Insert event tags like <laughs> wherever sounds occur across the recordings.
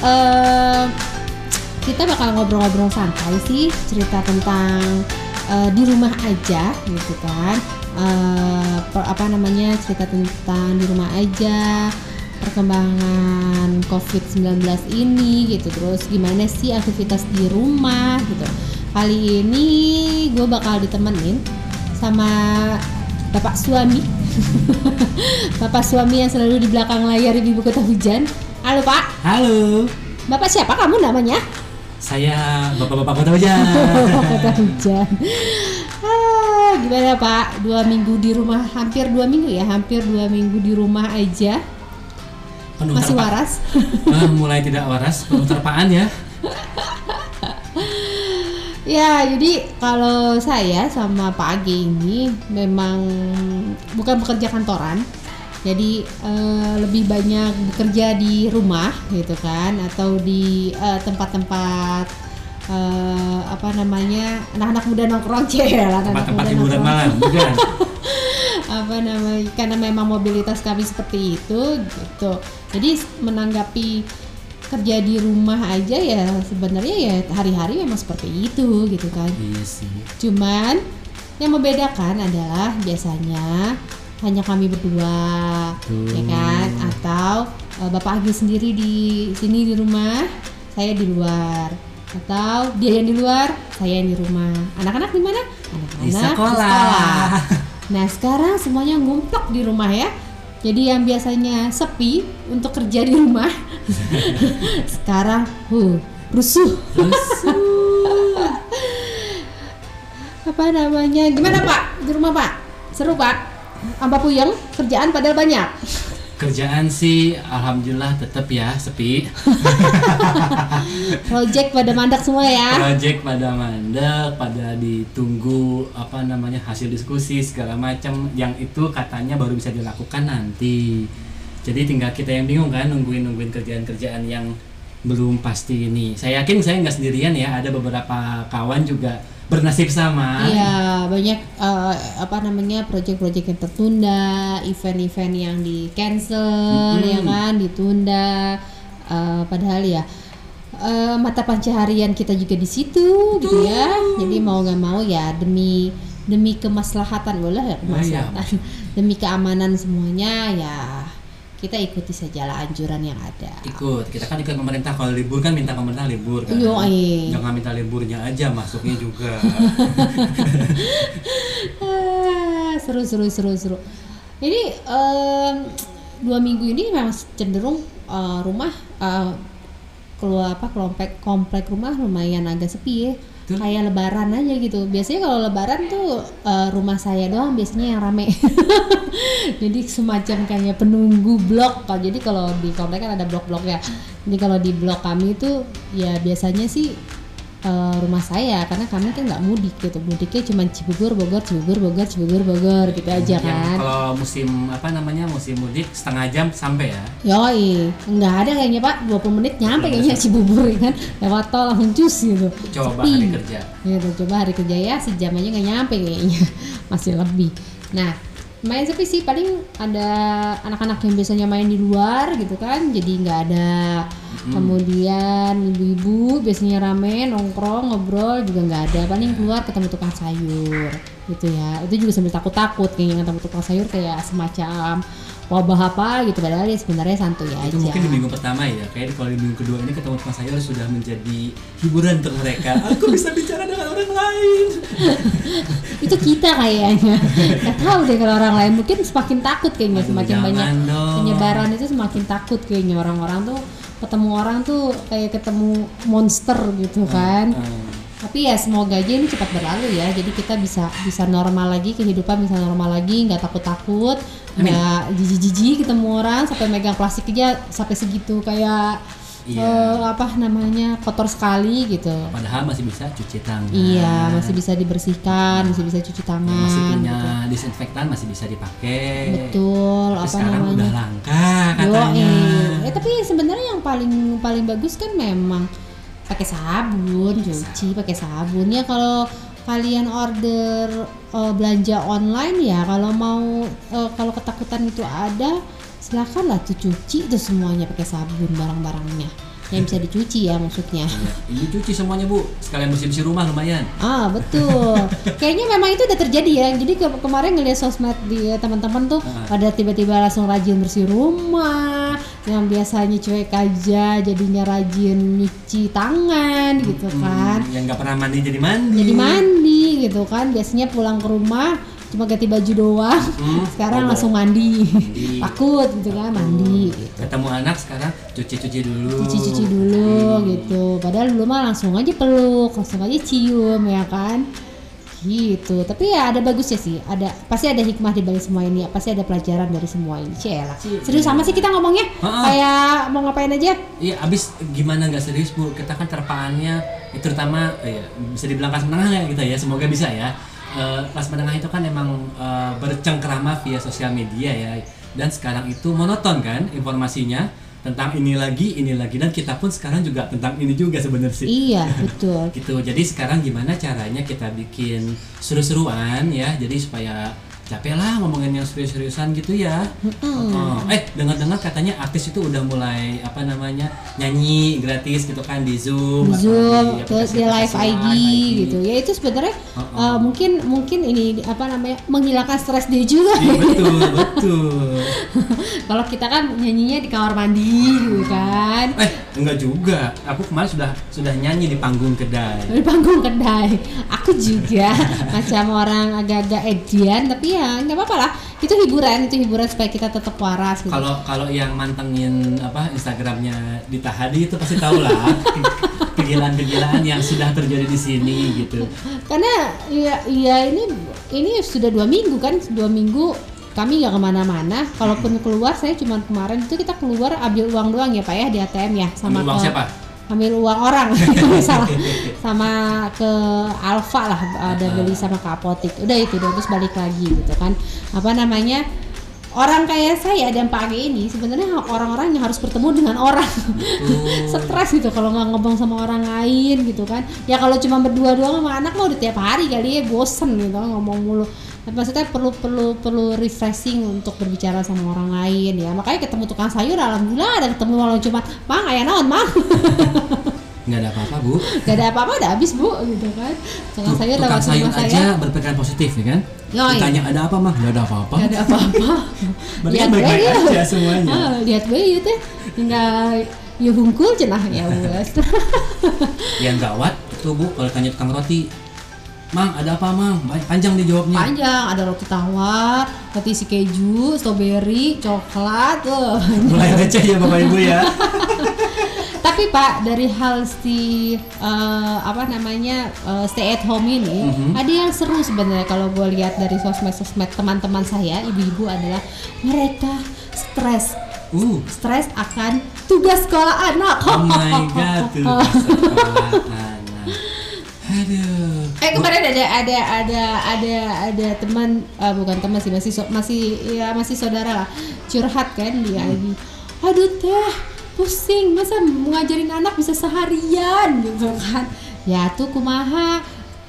Eh, kita bakal ngobrol-ngobrol santai sih, cerita tentang eh, di rumah aja, gitu kan. Per- apa namanya cerita tentang di rumah aja perkembangan COVID-19 ini gitu. Terus gimana sih aktivitas di rumah gitu. Kali ini gue bakal ditemenin sama bapak suami. <laughs> Bapak suami yang selalu di belakang layar ibu kota hujan. Halo pak Halo, bapak siapa kamu namanya? Saya Bapak-bapak Kota Hujan. <laughs> kota hujan ah, gimana pak? Dua minggu di rumah hampir dua minggu ya? Hampir dua minggu di rumah aja. Penuh masih terpa- waras? <laughs> Ah, mulai tidak waras, penuh terpaan ya. <laughs> Ya, jadi kalau saya sama Pak Age ini memang bukan bekerja kantoran. Jadi eh, lebih banyak bekerja di rumah gitu kan atau di eh, tempat-tempat eh, apa namanya anak-anak muda nongkrong <laughs> cel anak-anak Tempat-tempat muda hiburan nongkrong. malam, bukan? <laughs> apa namanya karena memang mobilitas kami seperti itu gitu jadi menanggapi kerja di rumah aja ya sebenarnya ya hari-hari memang seperti itu gitu kan Iya sih. cuman yang membedakan adalah biasanya hanya kami berdua Betul. ya kan atau eh, bapak Agi sendiri di sini di rumah saya di luar atau dia yang di luar saya yang di rumah anak-anak di mana anak-anak Di sekolah. Nah sekarang semuanya ngumpul di rumah ya. Jadi yang biasanya sepi untuk kerja di rumah, <laughs> sekarang huh, rusuh. Terus <laughs> Apa namanya? Gimana Pak di rumah Pak? Seru Pak? Apa puyeng? Kerjaan padahal banyak. kerjaan sih alhamdulillah tetap ya sepi. <laughs> Project pada mandak semua ya. Project pada mandek, pada ditunggu apa namanya hasil diskusi segala macam yang itu katanya baru bisa dilakukan nanti. Jadi tinggal kita yang bingung kan nungguin nungguin kerjaan-kerjaan yang belum pasti ini. Saya yakin saya nggak sendirian ya, ada beberapa kawan juga bernasib sama. Iya banyak eh, apa namanya project-project yang tertunda, event-event yang di cancel, Mm-mm. ya kan ditunda. Eh, padahal ya eh, mata pencaharian kita juga di situ, gitu ya. Jadi mau nggak mau ya demi demi kemaslahatan boleh ya kemaslahatan, <laughs> demi keamanan semuanya ya kita ikuti sajalah anjuran yang ada. Ikut, kita kan ikut pemerintah kalau libur kan minta pemerintah libur kan. Yoi. Jangan minta liburnya aja, masuknya juga. Ah, <laughs> seru seru seru seru. Ini em, dua minggu ini memang cenderung eh, rumah eh, keluar apa komplek komplek rumah lumayan agak sepi ya. Betul. Kayak lebaran aja gitu. Biasanya kalau lebaran tuh eh, rumah saya doang biasanya yang rame. <laughs> jadi semacam kayak penunggu blok. Kalau jadi kalau di komplek kan ada blok-blok ya. Jadi kalau di blok kami itu ya biasanya sih eh, rumah saya karena kami kan nggak mudik gitu. Mudiknya cuma Cibubur Bogor Cibubur Bogor Cibubur Bogor gitu aja Yang kan. kalau musim apa namanya musim mudik setengah jam sampai ya. Yoi, nggak ada kayaknya pak. 20 menit nyampe kayaknya Cibubur ya kan? Lewat tol langsung cus gitu. Coba Sepi. hari kerja. gitu coba hari kerja ya sejam aja nggak nyampe kayaknya. <laughs> Masih lebih. Nah main sepi sih paling ada anak-anak yang biasanya main di luar gitu kan jadi nggak ada. Kemudian ibu-ibu biasanya rame nongkrong ngobrol juga nggak ada. Paling keluar ketemu tukang sayur gitu ya. Itu juga sambil takut-takut kayaknya ketemu tukang sayur kayak semacam wabah apa gitu padahal ya sebenarnya santuy aja Itu mungkin di minggu pertama ya. Kayak kalau di minggu kedua ini ketemu tukang sayur sudah menjadi hiburan untuk mereka. <laughs> Aku bisa bicara dengan orang lain. <laughs> itu kita kayaknya nggak tahu deh kalau orang lain mungkin semakin takut kayaknya Aduh, semakin banyak dong. penyebaran itu semakin takut kayaknya orang-orang tuh ketemu orang tuh kayak ketemu monster gitu kan Hmm. Tapi ya semoga aja ini cepat berlalu ya jadi kita bisa bisa normal lagi kehidupan bisa normal lagi nggak takut takut nggak jijik-jijik ketemu orang sampai megang plastik aja sampai segitu kayak Iya. eh, apa namanya kotor sekali gitu Padahal masih bisa cuci tangan. iya masih bisa dibersihkan masih bisa cuci tangan Masih punya gitu. disinfektan masih bisa dipakai. betul Tapi apa sekarang namanya udah langka Yo, katanya. eh. tapi sebenarnya yang paling paling bagus kan memang pakai sabun, cuci pakai sabun. Ya kalau kalian order uh, belanja online ya kalau mau uh, kalau ketakutan itu ada silakan lah tuh cuci itu semuanya pakai sabun barang-barangnya yang bisa dicuci ya maksudnya. Iya, Ini cuci semuanya bu, sekalian bersih-bersih rumah lumayan. ah betul. Kayaknya memang itu udah terjadi ya. Jadi ke- kemarin ngeliat sosmed di teman-teman tuh Ah. pada tiba-tiba langsung rajin bersih rumah yang biasanya cuek aja jadinya rajin nyuci tangan gitu kan. Hmm, yang nggak pernah mandi jadi mandi. jadi mandi gitu kan. Biasanya pulang ke rumah cuma ganti baju doang Hmm, sekarang bobo. langsung mandi Mandi. <laughs> takut gitu kan mandi gitu. Ketemu anak sekarang cuci-cuci dulu. cuci-cuci dulu gitu padahal dulu mah langsung aja peluk langsung aja cium ya kan gitu tapi ya ada bagusnya sih ada pasti ada hikmah di balik semua ini ya pasti ada pelajaran dari semua ini Cela serius sama sih kita ngomongnya Ha-ha. kayak mau ngapain aja Iya, abis gimana nggak serius bu? Kita kan terpaannya, ya, terutama ya, bisa dibilang kelas menengah ya kita ya. Semoga bisa ya. Kelas menengah itu kan emang eh, bercengkrama via sosial media ya. Dan sekarang itu monoton kan informasinya tentang ini lagi, ini lagi. Dan kita pun sekarang juga tentang ini juga sebenarnya sih. iya <laughs> betul gitu jadi sekarang gimana caranya kita bikin seru-seruan ya jadi supaya capek lah ngomongin yang serius-seriusan gitu ya. Oh, eh dengar-dengar katanya artis itu udah mulai apa namanya nyanyi gratis gitu kan di zoom di atau zoom di terus di live IG live gitu. Ya itu sebenarnya Ha-ha. uh, mungkin mungkin ini apa namanya menghilangkan stres dia juga. Iya, betul betul. <laughs> Kalau kita kan nyanyinya di kamar mandi gitu kan. Eh enggak juga. Aku kemarin sudah sudah nyanyi di panggung kedai. Di panggung kedai. Aku juga <laughs> macam orang agak-agak edian tapi ya nggak apa-apa lah. Itu hiburan itu hiburan supaya kita tetap waras gitu. Kalau kalau yang mantengin apa Instagramnya di Tahadi itu pasti tahu lah. <laughs> Kegilaan-kegilaan yang sudah terjadi di sini gitu. Karena ya, ya ini ini sudah dua minggu kan dua minggu kami nggak ke mana-mana. Kalaupun keluar saya cuma kemarin. Itu kita keluar ambil uang doang ya pak ya di ATM ya sama uang ke- siapa? Ambil uang orang. <laughs> <laughs> Salah sama ke Alfa lah ada beli sama ke apotik. Udah itu udah terus balik lagi gitu kan. Apa namanya orang kayak saya dan Pak Age ini sebenarnya orang-orang yang harus bertemu dengan orang. <laughs> Stres gitu kalau nggak ngomong sama orang lain gitu kan. Ya kalau cuma berdua doang sama anak mah udah tiap hari kali ya bosen gitu ngomong mulu maksudnya perlu perlu perlu refreshing untuk berbicara sama orang lain ya. Makanya ketemu tukang sayur alhamdulillah ada ketemu walau cuma mang ayah naon mang? <laughs> Nggak ada apa-apa bu. Gak ada apa-apa udah habis bu gitu kan. Tukang sayur tukang lewat sayur rumah saya. aja berpikiran positif ya kan? Yoi. ditanya ada apa mah nggak ada apa-apa. Gak ada apa-apa. <laughs> Lihat baik-baik bae ya. aja semuanya. Ah, lihat bae ya teh. Tinggal ya hungkul cenah <laughs> ya wes yang gawat itu bu kalau tanya tukang roti mang ada apa mang? Panjang dijawabnya panjang ada roti tawar roti isi keju strawberry coklat tuh. <laughs> Mulai receh ya bapak ibu ya. <laughs> Tapi pak dari hal si eh, apa namanya eh, stay at home ini Mhm. ada yang seru sebenarnya kalau gue lihat dari sosmed sosmed teman-teman saya ibu-ibu adalah mereka stres. Uh. Stres akan tugas sekolah anak. Oh my god <laughs> tuh sekolah anak. Aduh Eh kemarin ada ada ada ada ada teman eh, bukan teman sih masih so- masih ya masih saudara lah. Curhat kan dia lagi. Aduh teh pusing masa ngajarin anak bisa seharian? Gitu kan. Ya tuh kumaha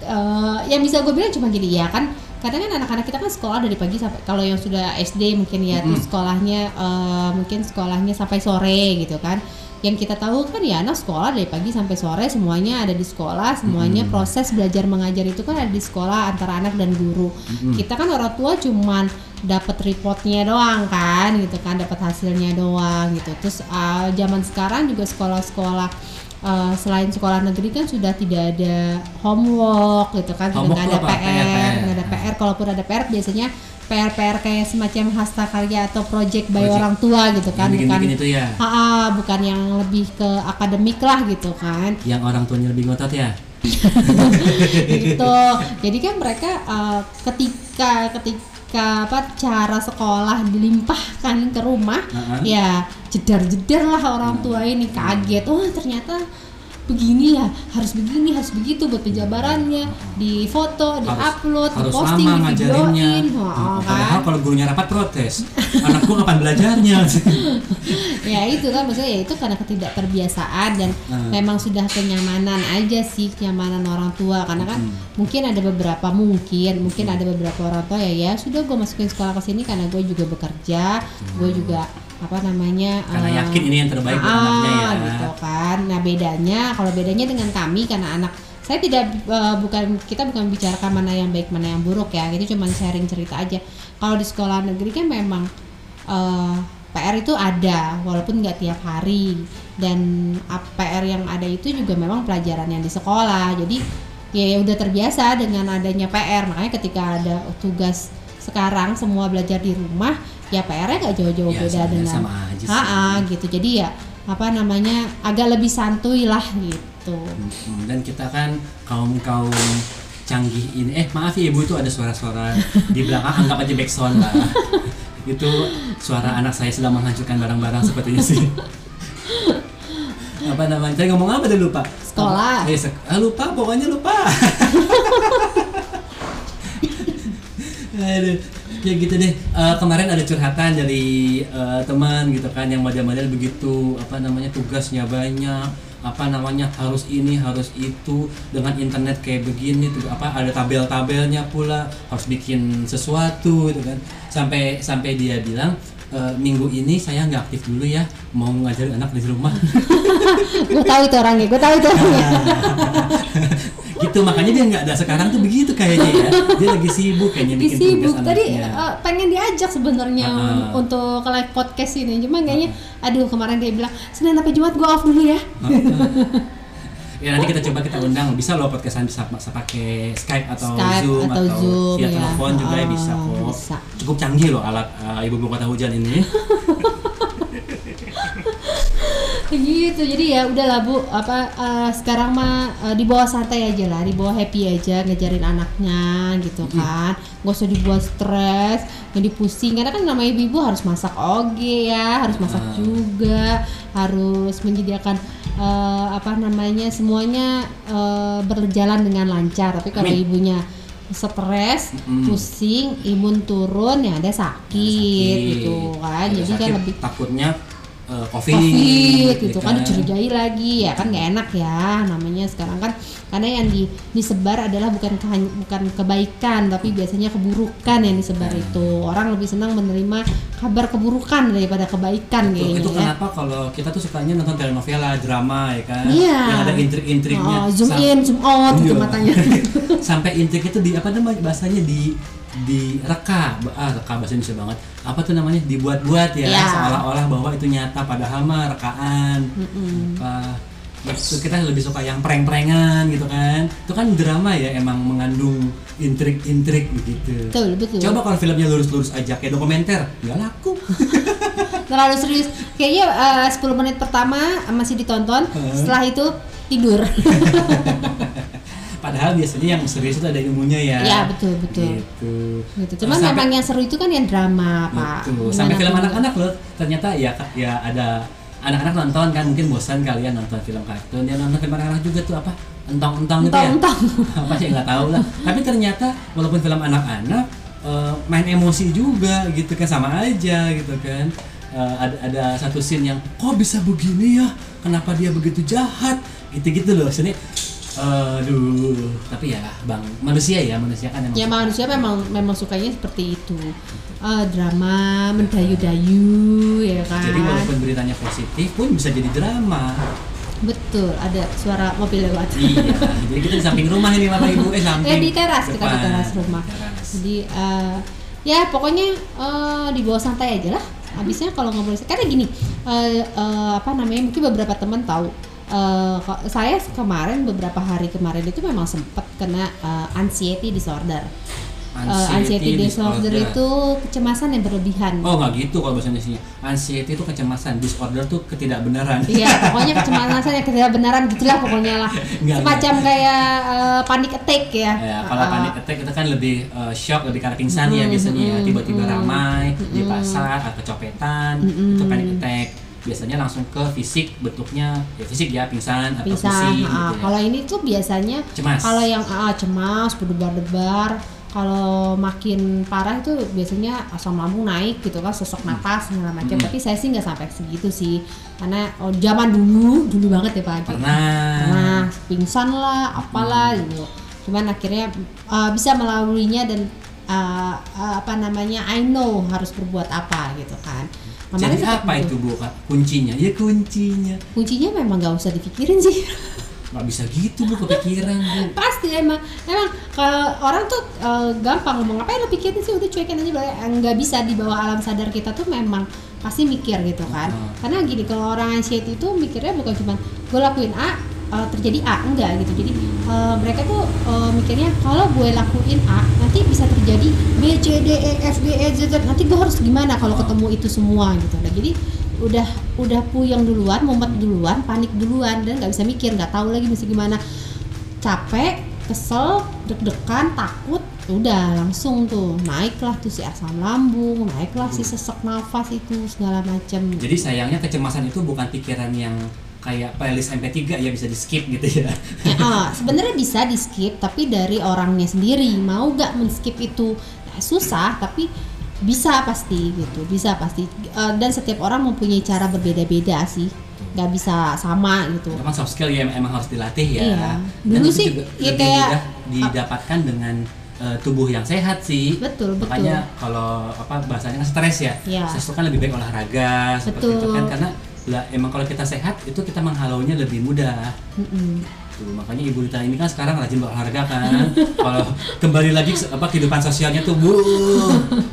Eh, yang bisa gue bilang cuma gini ya kan kadang kan anak-anak kita kan sekolah dari pagi sampai kalau yang sudah SD mungkin ya tuh sekolahnya eh, mungkin sekolahnya sampai sore gitu kan. Yang kita tahu kan ya anak sekolah dari pagi sampai sore semuanya ada di sekolah semuanya proses belajar mengajar itu kan ada di sekolah antara anak dan guru. Kita kan orang tua cuman dapat reportnya doang kan gitu kan dapat hasilnya doang gitu. Terus uh, zaman sekarang juga sekolah-sekolah uh, selain sekolah negeri kan sudah tidak ada homework gitu kan Homework tuh ada apa? PR PR. nggak ada PR kalaupun ada PR biasanya PR-PR kayak semacam hasta karya atau project by Project. orang tua gitu kan Yang bukan bikin-bikin itu ya Ha, ha, bukan yang lebih ke akademik lah gitu kan yang orang tuanya lebih ngotot ya <laughs> gitu jadi kan mereka uh, ketika ketika apa cara sekolah dilimpahkan ke rumah Heeh. ya jedar-jedar lah orang tua ini kaget oh ternyata begini ya harus begini harus begitu buat penjabarannya di foto di Harus- upload di harus posting lama di videoin oh, padahal kan? kalau gurunya rapat protes. Anakku kapan belajarnya? <laughs> Ya itu kan maksudnya ya itu karena ketidakterbiasaan dan Hmm. memang sudah kenyamanan aja sih kenyamanan orang tua. Karena kan Hmm. mungkin ada beberapa mungkin mungkin ada beberapa orang tua ya ya sudah gue masukin sekolah ke sini karena gue juga bekerja gue juga apa namanya karena eh, yakin ini yang terbaik buat ah, anaknya ya. gitu kan. Nah bedanya kalau bedanya dengan kami karena anak saya tidak eh, bukan kita bukan bicarakan mana yang baik mana yang buruk ya. Itu cuma sharing cerita aja. Kalau di sekolah negeri kan memang eh, PR itu ada walaupun nggak tiap hari. Dan PR yang ada itu juga memang pelajaran yang di sekolah. Jadi ya, ya udah terbiasa dengan adanya PR makanya ketika ada tugas sekarang semua belajar di rumah ya PR-nya nggak jauh-jauh Ya, beda dengan sama aja sih. Ha-ha, gitu. Jadi ya apa namanya agak lebih santuy lah gitu. Dan kita kan kaum kaum canggih ini eh maaf ya ibu itu ada suara-suara di belakang. Anggap aja backsound lah. <laughs> Itu suara anak saya sedang menghancurkan barang-barang sepertinya sih. Apa namanya? Saya ngomong apa tadi? Lupa. Sekolah. eh, sek- ah, lupa. Pokoknya lupa. <laughs> Aduh, ya gitu deh. Eh, kemarin ada curhatan dari eh, teman gitu kan yang model-model begitu apa namanya tugasnya banyak apa namanya harus ini harus itu dengan internet kayak begini tuh apa ada tabel-tabelnya pula harus bikin sesuatu gitu kan. Sampai sampai dia bilang "Eh, minggu ini saya nggak aktif dulu ya mau ngajarin anak di rumah. <laughs> Gue tahu itu orangnya gue tahu itu orangnya <laughs> <laughs> gitu makanya dia nggak ada sekarang tuh begitu kayaknya ya. Dia lagi sibuk kayaknya bikin sibuk. Tugas tadi anaknya. eh, pengen diajak sebenarnya Ah. untuk ke live podcast ini. Cuma kayaknya aduh kemarin dia bilang senin sampai jumat gue off dulu ya. <laughs> Ya nanti kita coba kita undang. Bisa loh podcastan bisa, bisa pakai Skype atau Skype Zoom atau Zoom, via ya. telepon juga ya Oh, bisa kok. bisa. cukup canggih loh alat uh, ibu kota hujan ini <laughs> gitu jadi ya udahlah bu apa eh, sekarang mah eh, di bawah santai aja lah di bawah happy aja ngejarin anaknya gitu kan gak usah dibuat stres jadi pusing karena kan namanya ibu harus masak oge ya harus masak Ah. juga harus menyediakan eh, apa namanya semuanya eh, berjalan dengan lancar tapi kalau Amin. ibunya stres, Mm-mm. pusing, imun turun ya ada sakit, gitu kan. Ada Jadi kan sakit, lebih takutnya uh, covid, covid gitu ya kan dicurigai lagi ya kan nggak enak ya namanya sekarang kan karena yang di, disebar adalah bukan ke- bukan kebaikan tapi biasanya keburukan yang disebar Hmm. itu orang lebih senang menerima kabar keburukan daripada kebaikan Itu, kayaknya itu ya. kenapa kalau kita tuh sukanya nonton telenovela, drama ya kan, Iya. yang ada intrik-intriknya, Oh, zoom in, zoom out gitu Iya. matanya. <laughs> sampai intrik itu di apa namanya bahasanya di direka ah reka bahasa Indonesia banget apa tuh namanya dibuat-buat ya Iya. seolah-olah bahwa itu nyata padahal mah rekaan Mm-mm. apa itu kita lebih suka yang prank-prankan gitu kan itu kan drama ya emang mengandung intrik-intrik begitu Betul, betul. coba kalau filmnya lurus-lurus aja kayak dokumenter nggak laku <laughs> Terlalu serius. Kayaknya eh, 10 menit pertama masih ditonton, Hmm. setelah itu tidur. <laughs> padahal biasanya yang serius itu ada ilmunya ya Iya, betul, betul. gitu, gitu. Cuman Sampai- memang yang seru itu kan yang drama, Pak. Betul. Sampai film anak-anak loh. Ternyata ya ya ada anak-anak nonton kan mungkin bosan kalian nonton film kartun. Dia nonton film anak-anak juga tuh apa? Entong-entong gitu ya. Entong-entong. <laughs> apa sih nggak tahu lah. Tapi ternyata walaupun film anak-anak eh, main emosi juga gitu kan sama aja gitu kan. Eh, ada ada satu scene yang kok bisa begini ya? Kenapa dia begitu jahat? Gitu-gitu loh. Sini Aduh, tapi ya bang manusia ya manusia kan emang Ya suka. manusia memang memang sukanya seperti itu. Eh, drama, mendayu-dayu ya kan. Jadi walaupun beritanya positif pun bisa jadi drama. Betul, ada suara mobil lewat. iya. Jadi kita di samping rumah ini Bapak Ibu eh samping. Eh di teras kita di teras rumah. Teras. Jadi eh, ya pokoknya eh, di bawah santai aja lah. Habisnya kalau ngobrol karena gini eh, eh, apa namanya mungkin beberapa teman tahu. Kok- saya kemarin beberapa hari kemarin itu memang sempat kena eh, anxiety disorder. Eh, anxiety disorder itu kecemasan yang berlebihan. Oh nggak gitu kalau bahasa Indonesia. Anxiety itu kecemasan, disorder tuh ketidakbenaran. Iya, <laughs> pokoknya kecemasan yang tidak benaran gitulah pokoknya lah. Enggak, Semacam kayak eh, panic attack ya. Ya, kalau Eh, panic attack itu kan lebih eh, shock, lebih karena pingsan ya biasanya ya. mm, Tiba-tiba mm, ramai di mm. pasar atau kecopetan, Mm-mm. itu panic attack. Biasanya langsung ke fisik bentuknya ya fisik ya pingsan atau bisa pusing ah, gitu ya. kalau ini tuh biasanya cemas. kalau yang ah, cemas berdebar-debar. Kalau makin parah itu biasanya asam lambung naik gitu kan sesek napas segala macam. Hmm. tapi saya sih nggak sampai segitu sih. Karena oh, zaman dulu dulu banget ya pak. Agi. pernah. Nah pingsan lah apalah Hmm. gitu. Cuman akhirnya uh, bisa melaluinya dan uh, uh, apa namanya I know harus berbuat apa gitu kan. Kemarin jadi apa itu? bu Kak? kuncinya? Ya kuncinya. Kuncinya memang nggak usah dipikirin sih. Nggak bisa gitu bu kepikiran bu. <laughs> Pasti emang emang kalau orang tuh uh, gampang ngomong ngapain lo pikirin sih? Udah cuekin aja Bang." Eh, nggak bisa di bawah alam sadar kita tuh memang pasti mikir gitu kan. Hmm. karena gini kalau orang anxiety itu mikirnya bukan cuma gue lakuin A uh, terjadi A. Enggak gitu. Jadi uh, mereka tuh uh, mikirnya kalau gue lakuin A nanti bisa terjadi B C D E F G E Z Z. Nanti gue harus gimana kalau ketemu itu semua gitu. Nah jadi udah udah puyeng duluan mumet duluan panik duluan dan nggak bisa mikir nggak tahu lagi mesti gimana. Capek kesel deg-degan takut udah langsung tuh. Naiklah tuh si asam lambung naiklah si sesek nafas itu segala macam jadi sayangnya kecemasan itu bukan pikiran yang kayak playlist MP3 ya bisa di skip gitu ya Ya, ah, sebenarnya bisa di skip tapi dari orangnya sendiri mau gak men skip itu ya, susah tapi bisa pasti gitu bisa pasti Eh, dan setiap orang mempunyai cara berbeda-beda sih nggak bisa sama gitu Memang soft skill ya emang harus dilatih ya. Iya. Dan Dulu itu sih, juga ya lebih kayak- mudah didapatkan dengan eh, tubuh yang sehat sih. betul betul Makanya kalau apa bahasanya kan stres ya. Iya. Stres itu kan lebih baik olahraga seperti itu kan karena lah emang kalau kita sehat itu kita menghalaunya lebih mudah. Mm-mm. Tuh, makanya Ibu Rita ini kan sekarang rajin berolahraga kan. kalau kembali lagi apa kehidupan sosialnya tuh, bu,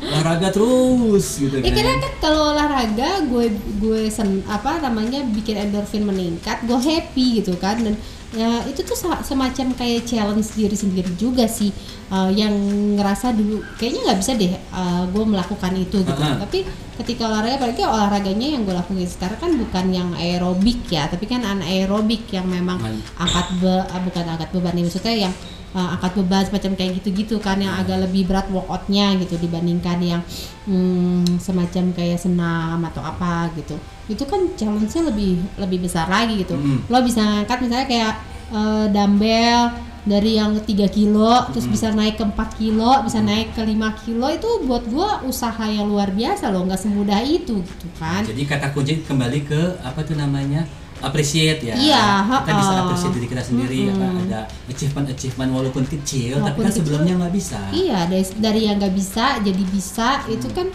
olahraga terus gitu Ya kan. kira kan kalau olahraga gue gue sen, apa namanya bikin endorfin meningkat, gue happy gitu kan dan ya itu tuh semacam kayak challenge diri sendiri juga sih uh, yang ngerasa dulu kayaknya nggak bisa deh uh, gue melakukan itu gitu. Uh-uh. Tapi ketika olahraga apalagi olahraganya yang gue lakuin sekarang kan bukan yang aerobik ya, tapi kan anaerobik yang memang Man- angkat be, ah, bukan angkat beban nih maksudnya yang uh, angkat beban semacam kayak gitu-gitu kan yang agak lebih berat workoutnya gitu dibandingkan yang hmm, semacam kayak senam atau apa gitu itu kan challenge-nya lebih lebih besar lagi gitu Mm. lo bisa ngangkat misalnya kayak uh, dumbbell dari yang 3 kilo terus Mm. bisa naik ke 4 kilo bisa naik ke 5 kilo itu buat gua usaha yang luar biasa loh nggak semudah itu gitu kan Jadi kata kunci kembali ke apa tuh namanya appreciate ya. Iya, kita bisa appreciate diri kita sendiri apa ada achievement achievement walaupun kecil tapi Walaupun kan kecil. sebelumnya nggak bisa. Iya, dari, dari yang nggak bisa jadi bisa itu kan,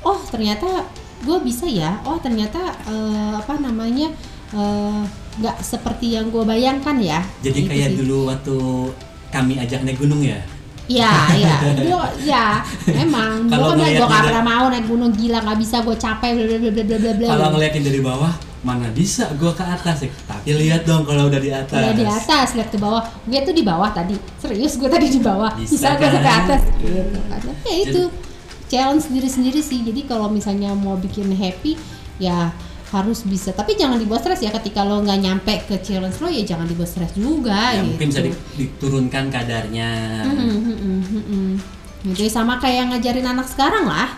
oh ternyata gue bisa ya, oh ternyata eh, apa namanya eh, nggak seperti yang gue bayangkan ya. Jadi Gitu kayak sih. dulu waktu kami ajak naik gunung ya. Iya, iya, <laughs> Gua- ya, emang. Gue Kalau kan ngeliat gue dari- pernah mau naik gunung gila, nggak bisa, gue capek, bla bla bla bla bla. Kalau ngeliatin dari bawah mana bisa gua ke atas ya. Tapi lihat dong kalau udah di atas. Udah di atas, lihat ke bawah. Gue tuh di bawah tadi. Serius, gue tadi di bawah. Bisa Bisa, gue kan? sampai atas. Gitu kan. Ya itu Jadi- challenge diri sendiri sih. Jadi kalau misalnya mau bikin happy, ya harus bisa. Tapi jangan dibawa stres ya. Ketika lo nggak nyampe ke challenge lo, ya jangan dibawa stres juga. Ya, gitu. mungkin bisa di- diturunkan kadarnya. Hmm, hmm, hmm, hmm, hmm. Gitu sama kayak ngajarin anak sekarang lah.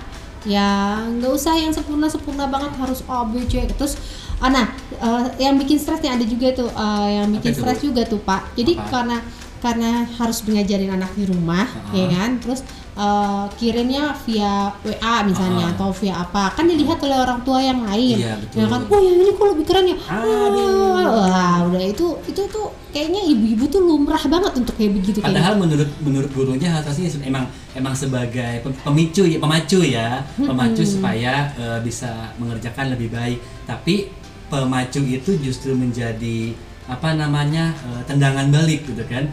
Ya nggak usah yang sempurna sempurna banget harus A B C terus. Ah, nah, eh, yang bikin stres nih ada juga tuh, eh, yang bikin stres juga tuh Pak. Jadi Apa? karena karena harus ngajarin anak di rumah, Ah. ya kan. Terus eh, kirimnya via WA misalnya Ah. atau via apa, kan dilihat oleh orang tua yang lain. Iya, betul. Ya kan, oh yang ini kok lebih keren ya. Aduh. Wah, udah itu itu tuh kayaknya ibu-ibu tuh lumrah banget untuk kayak begitu kayak Padahal menurut menurut gurunya harusnya emang emang sebagai pem- pemicu ya pemacu ya pemacu Mm-mm. supaya eh, bisa mengerjakan lebih baik. Tapi pemacu itu justru menjadi apa namanya eh, tendangan balik gitu kan.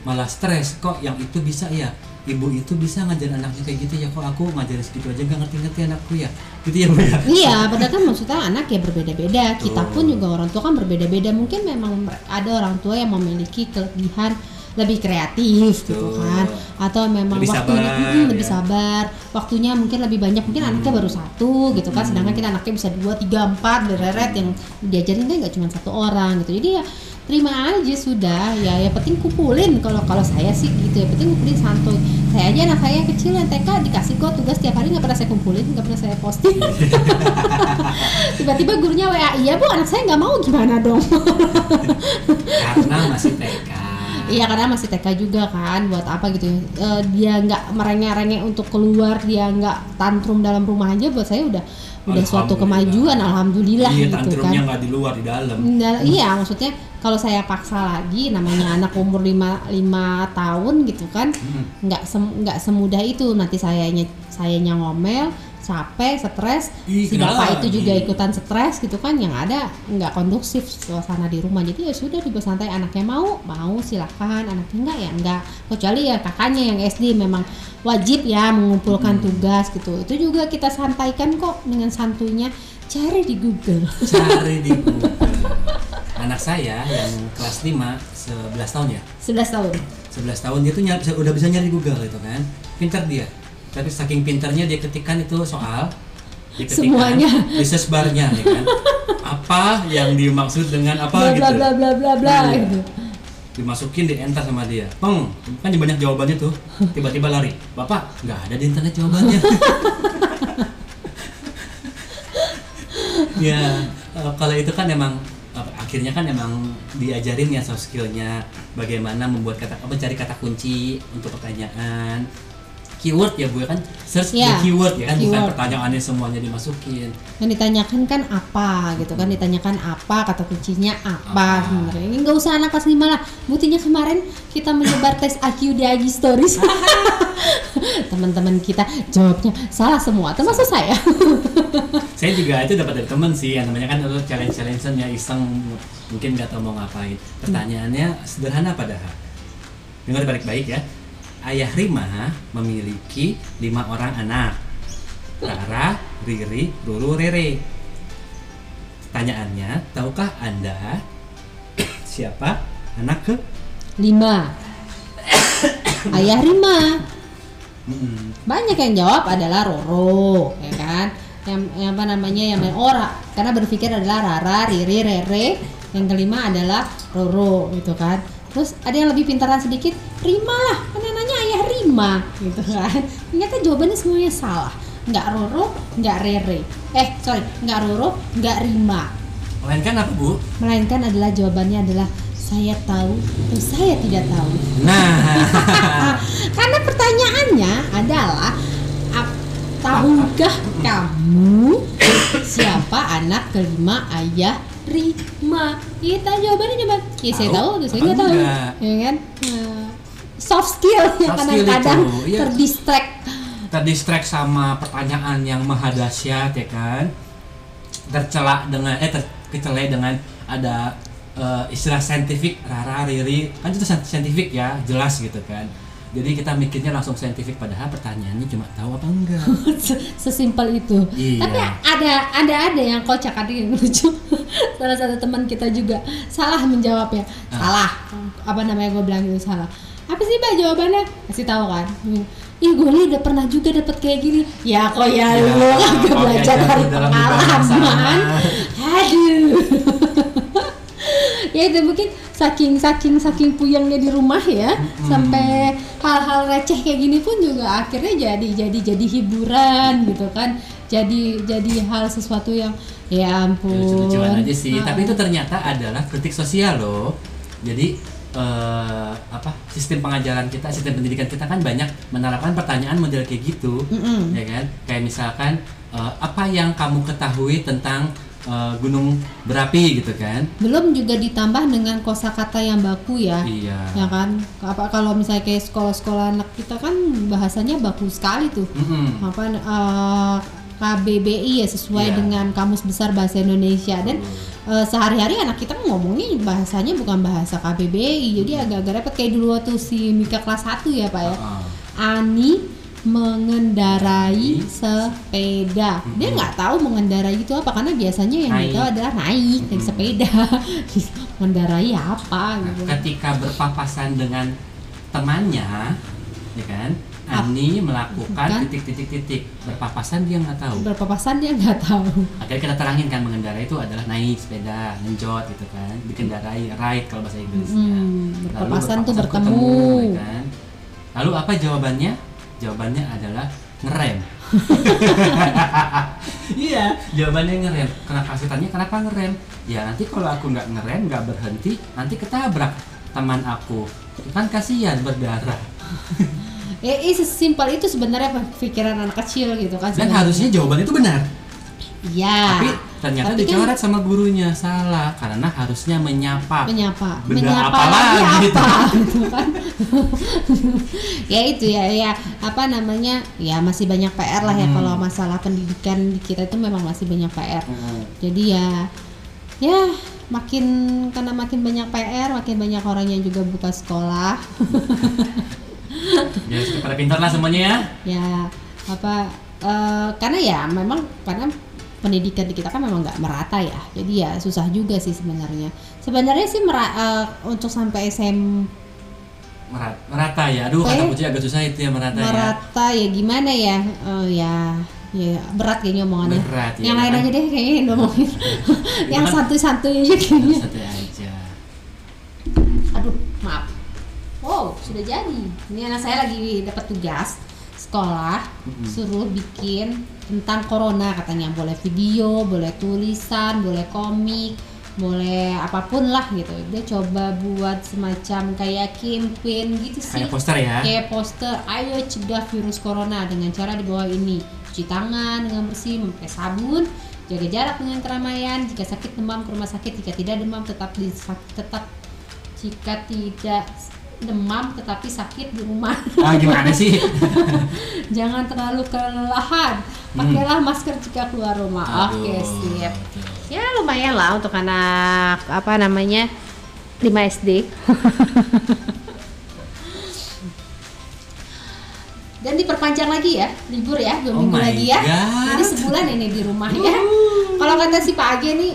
Malah stres kok yang itu bisa ya. Ibu itu bisa ngajarin anaknya kayak gitu ya kok aku ngajarin segitu aja nggak ngerti-ngerti anakku ya. Gitu ya Bu ya. Iya, padahal kan maksudnya anak ya berbeda-beda. Kita pun juga orang tua kan berbeda-beda. Mungkin memang ada orang tua yang memiliki kelebihan lebih kreatif gitu Betul. kan atau memang Lebih waktunya sabar, mm, lebih ya. sabar waktunya mungkin lebih banyak mungkin Hmm. anaknya baru satu gitu kan Hmm. sedangkan kita anaknya bisa dua tiga empat bereret yang diajarin kan nggak cuma satu orang gitu jadi ya terima aja sudah ya yang penting kumpulin. Kalau kalau saya sih gitu ya penting kumpulin santuy. Saya aja anak saya kecil yang TK dikasih kok tugas tiap hari nggak pernah saya kumpulin nggak pernah saya posting. <laughs> Tiba-tiba gurunya WA iya bu anak saya nggak mau gimana dong? <laughs> Karena masih TK Iya karena masih TK juga kan buat apa gitu. Eh, dia nggak merengek-rengek untuk keluar dia nggak tantrum dalam rumah aja buat saya udah udah suatu kemajuan alhamdulillah iya gitu kan. nggak di luar di dalam. Nah, iya maksudnya kalau saya paksa lagi namanya <laughs> anak umur 5 lima tahun gitu kan Hmm. nggak sem- nggak semudah itu. Nanti sayanya sayanya ngomel capek stres. Si bapak itu juga ikutan stres gitu kan yang ada nggak kondusif suasana di rumah. Jadi ya sudah dibuat santai anaknya mau mau silahkan anaknya enggak ya enggak kecuali ya kakaknya yang SD memang wajib ya mengumpulkan Hmm. tugas gitu. Itu juga kita santaikan kok dengan santunya. Cari di Google. Cari di <laughs> Google. Anak saya yang kelas 5 11 tahun ya? 11 tahun. 11 tahun dia tuh nyari, udah bisa nyari Google gitu kan? Pintar dia tapi saking pintarnya dia ketikkan itu soal diketikkan Semuanya. di search barnya ya kan? Apa yang dimaksud dengan apa bla gitu? bla bla bla bla bla Iya. gitu. Dimasukin di enter sama dia. Peng kan banyak jawabannya tuh. Tiba-tiba lari. Bapak nggak ada di internet jawabannya. <laughs> Ya eh, kalau itu kan emang apa, akhirnya kan emang diajarin ya soft skillnya. Bagaimana membuat kata mencari kata kunci untuk pertanyaan keyword ya bu ya kan? Search Iya, the keyword ya kan? Bukan keyword. pertanyaannya semuanya dimasukin. Yang ditanyakan kan apa gitu kan? Ditanyakan apa kata kuncinya apa Apa. sebenarnya. Ini nggak usah anak kelas lima lah. Buktinya kemarin kita menyebar tes IQ di IG Stories. <laughs> Teman-teman kita jawabnya salah semua termasuk saya. <laughs> Saya juga itu dapat dari temen sih yang namanya kan itu challenge challenge-nya iseng mungkin nggak tahu mau ngapain. Pertanyaannya sederhana padahal. Dengar baik-baik ya ayah Rima memiliki lima orang anak. Rara, Riri, Ruru, Rere. Pertanyaannya tahukah anda siapa anak ke? Lima. <coughs> Ayah Rima. Mm-mm. banyak yang jawab adalah Roro ya kan? Yang, yang apa namanya yang main ora karena berpikir adalah Rara, Riri, Rere. Yang kelima adalah Roro gitu kan? Terus ada yang lebih pintaran sedikit? Rima lah kan Rima gitu kan. Ternyata jawabannya semuanya salah. Nggak Roro nggak Rere. Eh sorry nggak Roro nggak Rima. Melainkan apa bu? Melainkan adalah jawabannya adalah saya tahu atau saya tidak tahu. Nah. <laughs> Karena pertanyaannya adalah tahukah kamu siapa anak kelima ayah Rima? Kita jawabannya coba. Ya saya Tahu. terus saya nggak tahu, ya kan? Nah, soft skill <laughs> yang kadang-kadang iya. terdistract. terdistract sama pertanyaan yang maha dahsyat ya kan tercelak dengan eh terkecelai dengan ada eh, istilah saintifik rara riri kan itu saintifik ya jelas gitu kan jadi kita mikirnya langsung saintifik padahal pertanyaannya cuma tahu apa enggak <laughs> Sesimpel itu. Iya. Tapi ada ada ada yang kocak ada yang <laughs> lucu. Salah satu teman kita juga salah menjawabnya. Ah. Salah. Apa namanya gue bilang itu salah. Apa sih mbak jawabannya? Kasih tahu kan. Ih gue nih udah pernah juga dapet kayak gini. Ya kok ya, Ya, lu kagak kok belajar dari pengalaman. Aduh. <laughs> ya itu mungkin saking saking saking puyengnya di rumah ya sampai hal-hal receh kayak gini pun juga akhirnya jadi jadi jadi hiburan gitu kan jadi jadi hal sesuatu yang ya ampun lucu-lucuan aja sih Ah. tapi itu ternyata adalah kritik sosial loh jadi eh, apa sistem pengajaran kita sistem pendidikan kita kan banyak menerapkan pertanyaan model kayak gitu Mm-mm. ya kan? Kayak misalkan eh, apa yang kamu ketahui tentang eh, gunung berapi gitu kan? Belum juga ditambah dengan kosakata yang baku ya. Iya. Ya kan? Apa kalau misalnya kayak sekolah-sekolah anak kita kan bahasanya baku sekali tuh. Mm-mm. apa eh, KBBI ya sesuai Iya. dengan Kamus Besar Bahasa Indonesia. Dan eh, sehari-hari anak kita ngomongnya bahasanya bukan bahasa KBBI jadi agak-agak repot. Kayak dulu waktu si Mika kelas 1 ya Pak ya. Heeh. Ani mengendarai sepeda. Dia Mm-mm. nggak tahu mengendarai itu apa karena biasanya yang Naik. tahu adalah naik naik Mm-mm. sepeda. <laughs> Mengendarai apa Nah, gitu. ketika berpapasan dengan temannya ya kan Ani melakukan Kan? titik-titik-titik berpapasan dia nggak tahu berpapasan dia nggak tahu akhirnya kita terangin kan mengendarai itu adalah naik sepeda ngenjot gitu kan dikendarai ride kalau bahasa Inggrisnya Hmm, Lalu berpapasan tuh berpapasan bertemu. ya kan Lalu apa jawabannya? Jawabannya adalah ngerem. <laughs> iya, jawabannya ngerem. Kenapa tanya kenapa ngerem? Ya nanti kalau aku nggak ngerem, nggak berhenti, nanti ketabrak teman aku. Kan kasihan berdarah. <laughs> Ya, eh, sesimpel itu sebenarnya pikiran anak kecil gitu kan. Dan sebenarnya. harusnya jawaban itu benar. Iya. Tapi ternyata Tapi kan- dicoret sama gurunya salah karena harusnya menyapa. menyapa Benda menyapa apa lagi gitu. apa gitu <laughs> kan <laughs> ya itu ya ya apa namanya ya masih banyak PR lah ya Hmm. kalau masalah pendidikan di kita itu memang masih banyak PR Hmm. jadi ya ya makin karena makin banyak PR makin banyak orang yang juga buka sekolah <laughs> Ya pada pintar lah semuanya ya. ya apa eh, karena ya memang karena pendidikan di kita kan memang nggak merata ya. Jadi ya susah juga sih sebenarnya. Sebenarnya sih mera- eh, untuk sampai SM Merat- merata ya. Aduh kata Kayak- Puji agak susah itu ya merata, ya. merata ya gimana ya? Eh, ya ya berat kayaknya omongannya. Berat ya, yang lain aja deh kayaknya yang ngomongin. <laughs> <laughs> Yang kan- santuy-santuy aja kayaknya. Santai aja. aduh maaf wow sudah jadi. Ini anak saya lagi dapat tugas sekolah suruh bikin tentang corona katanya. Boleh video boleh tulisan boleh komik boleh apa pun lah gitu. Dia coba buat semacam kayak campaign gitu sih. Kayak poster ya. kayak poster ayo cegah virus corona dengan cara di bawah ini. Cuci tangan dengan bersih memakai sabun jaga jarak dengan keramaian. Jika sakit demam ke rumah sakit. Jika tidak demam tetap di tetap jika tidak demam tetapi sakit di rumah <laughs> Ah gimana sih? <laughs> jangan terlalu kelelahan pakailah masker jika keluar rumah oke Hmm. Sip betul. ya lumayan lah untuk anak apa namanya 5 SD <laughs> dan diperpanjang lagi ya libur ya dua Oh minggu lagi ya God. jadi sebulan ini di rumah ya kalau kata si Pak Age nih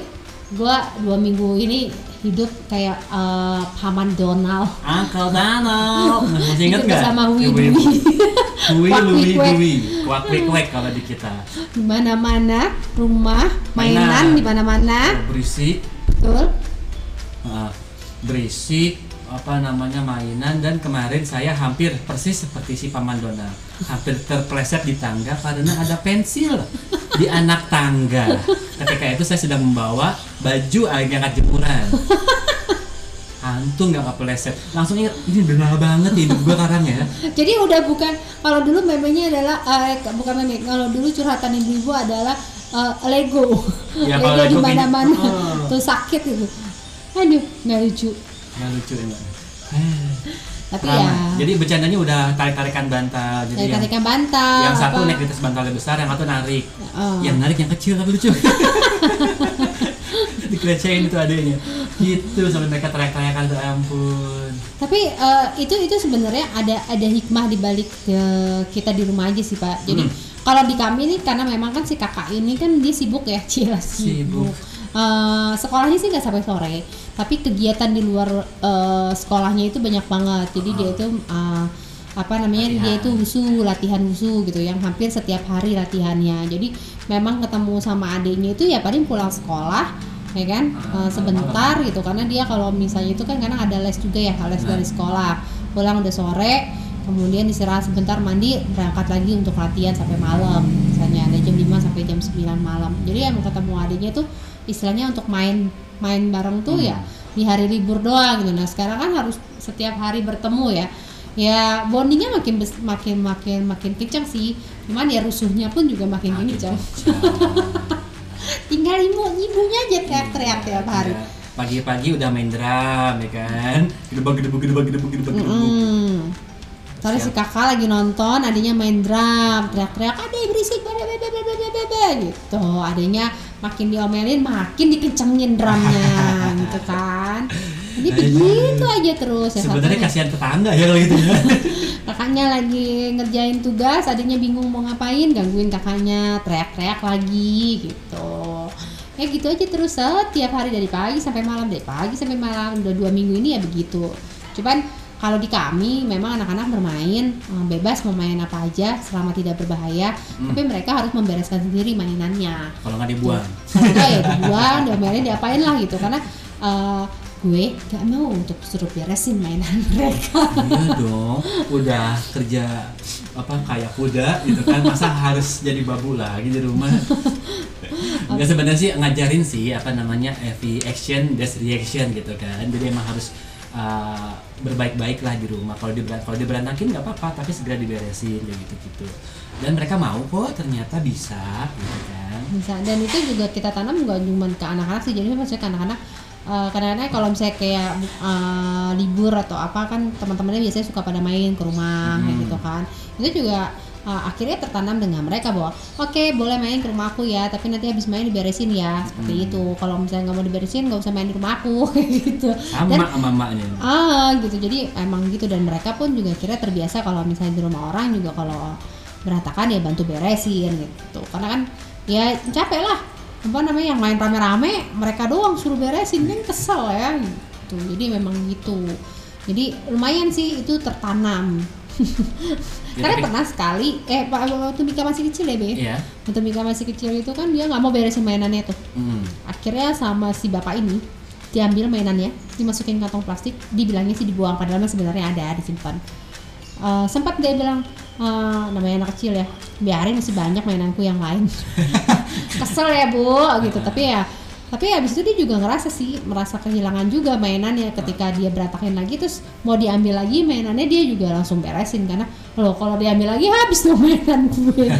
gua dua minggu ini hidup kayak eh, paman Donald Uncle Donald. <laughs> Masih ingat nggak? Wi Wi Dwi. Wi Kwak, Wi kwik, kwek. Kalau di kita. di mana-mana rumah mainan Mainan. di mana-mana Berisik, betul ah, berisik apa namanya mainan dan kemarin saya hampir persis seperti si paman Donald hampir terpleset di tangga karena ada pensil di anak tangga ketika itu saya sedang membawa baju angkat jemuran hantu nggak kepleset langsung ingat ini benar banget hidup gua sekarang ya Jadi udah bukan kalau dulu memenya adalah eh, bukan meme kalau dulu curhatan ibu-ibu adalah eh, Lego. Ya, Lego di Lego kayaknya- mana-mana. Oh. Tuh sakit gitu. Aduh, nggak lucu. Nggak lucu ya Mbak. <laughs> Tapi ya jadi bercandanya udah tarik-tarikan bantal jadi yang, tarikan bantal. yang satu apa. naik di atas bantalnya besar yang satu narik Oh. yang narik yang kecil tapi lucu <laughs> dikelecehin itu adanya gitu sampai mereka teriak-teriakan tuh ampun Tapi eh, itu itu sebenarnya ada ada hikmah di balik eh, kita di rumah aja sih Pak. Jadi Hmm. kalau di kami nih karena memang kan si kakak ini kan dia sibuk ya, cila sibuk. Sibuk. Eh, sekolahnya sih nggak sampai sore, tapi kegiatan di luar eh, sekolahnya itu banyak banget. Jadi dia itu eh, apa namanya dia Latihan. itu wusu latihan wusu gitu yang hampir setiap hari latihannya. Jadi memang ketemu sama adiknya itu ya paling pulang sekolah ya kan eh, sebentar gitu karena dia kalau misalnya itu kan kadang ada les juga ya les Nah. dari sekolah pulang udah sore kemudian istirahat sebentar mandi berangkat lagi untuk latihan sampai malam misalnya ada jam 5 sampai jam 9 malam jadi yang ketemu adiknya tuh istilahnya untuk main main bareng tuh Hmm. ya di hari libur doang gitu. Nah sekarang kan harus setiap hari bertemu ya. Ya bondingnya makin bes- makin makin makin kencang sih. Cuman ya rusuhnya pun juga makin kencang. <laughs> Tinggal ibu ibunya aja teriak-teriak tiap hari. Ya, pagi-pagi udah main drum ya kan? Gedebak gedebak gedebuk gedebak gedebuk Mm. Tadi si Siap. kakak lagi nonton, adanya main drum, teriak-teriak, berisik, bebe, bebe, bebe, bebe, gitu. Adanya makin diomelin, makin dikencengin drumnya, <laughs> gitu kan. Jadi Aduh. begitu aja terus. Ya, sebenarnya kasihan tetangga ya kalau gitu ya <laughs> kakaknya lagi ngerjain tugas, adanya bingung mau ngapain, gangguin kakaknya, teriak-teriak lagi, gitu. Ya gitu aja terus setiap hari dari pagi sampai malam, dari pagi sampai malam, udah dua minggu ini ya begitu. Cuman kalau di kami memang anak-anak bermain eh, bebas mau main apa aja selama tidak berbahaya, Hmm. tapi mereka harus membereskan sendiri mainannya. Kalau nggak dibuang. Kalau ya dibuang, diomelin, diapain lah gitu. Karena eh, gue gak mau untuk suruh beresin mainan <laughs> mereka. Iya dong udah kerja apa kayak kuda gitu kan. Masa harus jadi babu lagi di rumah? Enggak sebenarnya sih ngajarin sih apa namanya every action there's reaction gitu kan. Jadi emang harus uh, berbaik-baik lah di rumah. Kalau diberan kalau diberantakin nggak apa-apa tapi segera diberesin gitu gitu dan mereka mau kok ternyata bisa gitu kan. Bisa. Dan itu juga kita tanam nggak cuma ke anak-anak sih. Jadi maksudnya ke anak-anak eh, kadang-kadang kalau misalnya kayak eh, libur atau apa kan teman-temannya biasanya suka pada main ke rumah kayak Hmm. gitu kan. Itu juga eh, akhirnya tertanam dengan mereka bahwa oke boleh main ke rumah aku ya tapi nanti habis main diberesin ya. Seperti Hmm. itu. Kalau misalnya nggak mau diberesin nggak usah main di rumah aku <laughs> gitu. Sama dan sama mbaknya. Ah gitu. Jadi emang gitu. Dan mereka pun juga kira terbiasa kalau misalnya di rumah orang juga kalau berantakan ya bantu beresin gitu. Karena kan ya capek lah. Apa namanya yang main rame-rame mereka doang suruh beresin. Kan kesel ya gitu. Jadi memang gitu. Jadi lumayan sih itu tertanam <laughs> karena tapi- pernah sekali eh pak waktu Mika masih kecil ya be? Iya. Waktu Mika masih kecil itu kan dia nggak mau beresin mainannya tuh. Hmm. akhirnya sama si bapak ini diambil mainannya dimasukin kantong plastik dibilangnya sih dibuang padahal sebenarnya ada disimpan. Eh, sempat dia bilang eh, namanya anak kecil ya biarin masih banyak mainanku yang lain. <laughs> Kesel ya bu gitu. Tapi ya tapi habis itu dia juga ngerasa sih merasa kehilangan juga mainannya. Ketika dia berantakin lagi terus mau diambil lagi mainannya dia juga langsung beresin. Karena loh kalau diambil lagi habis dong mainan gue. <laughs>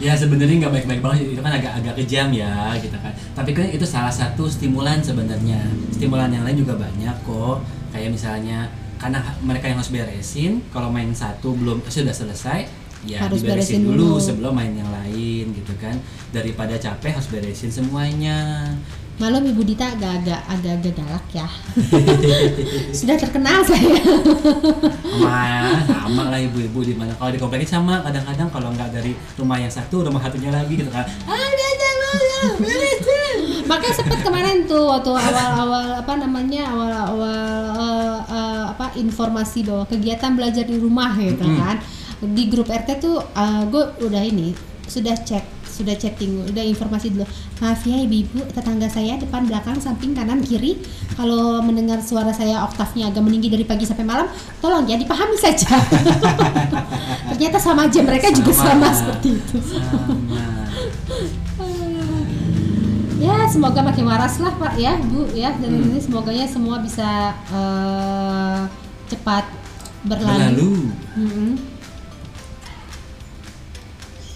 Ya sebenarnya nggak baik-baik banget itu kan agak-agak kejam ya gitu kan. Tapi kan itu salah satu stimulan sebenarnya. Stimulan yang lain juga banyak kok. Kayak misalnya karena mereka yang harus beresin kalau main satu belum sudah selesai ya Harus diberesin beresin dulu, dulu. sebelum main yang lain gitu kan daripada capek harus beresin semuanya Malam Ibu Dita agak-agak agak-agak galak ya. <laughs> Sudah terkenal saya. sama sama lah ibu-ibu di mana kalau di komplek ini sama kadang-kadang kalau nggak dari rumah yang satu rumah satunya lagi gitu kan beresin Makanya sempat kemarin tuh waktu awal-awal apa namanya awal-awal eh, eh, apa informasi bahwa kegiatan belajar di rumah gitu Mm-mm. kan. Di grup RT tuh gue udah ini sudah chat sudah chatting udah informasi dulu. Maaf ya ibu-ibu tetangga saya depan belakang samping kanan kiri. Kalau mendengar suara saya oktavnya agak meninggi dari pagi sampai malam tolong ya dipahami saja. <laughs> Ternyata sama aja mereka juga sama seperti itu. Sama. <laughs> Ya semoga makin waras lah pak ya bu ya. Dan Hmm. ini semoganya semua bisa eh, cepat berlalu. Berlalu. Mm-mm.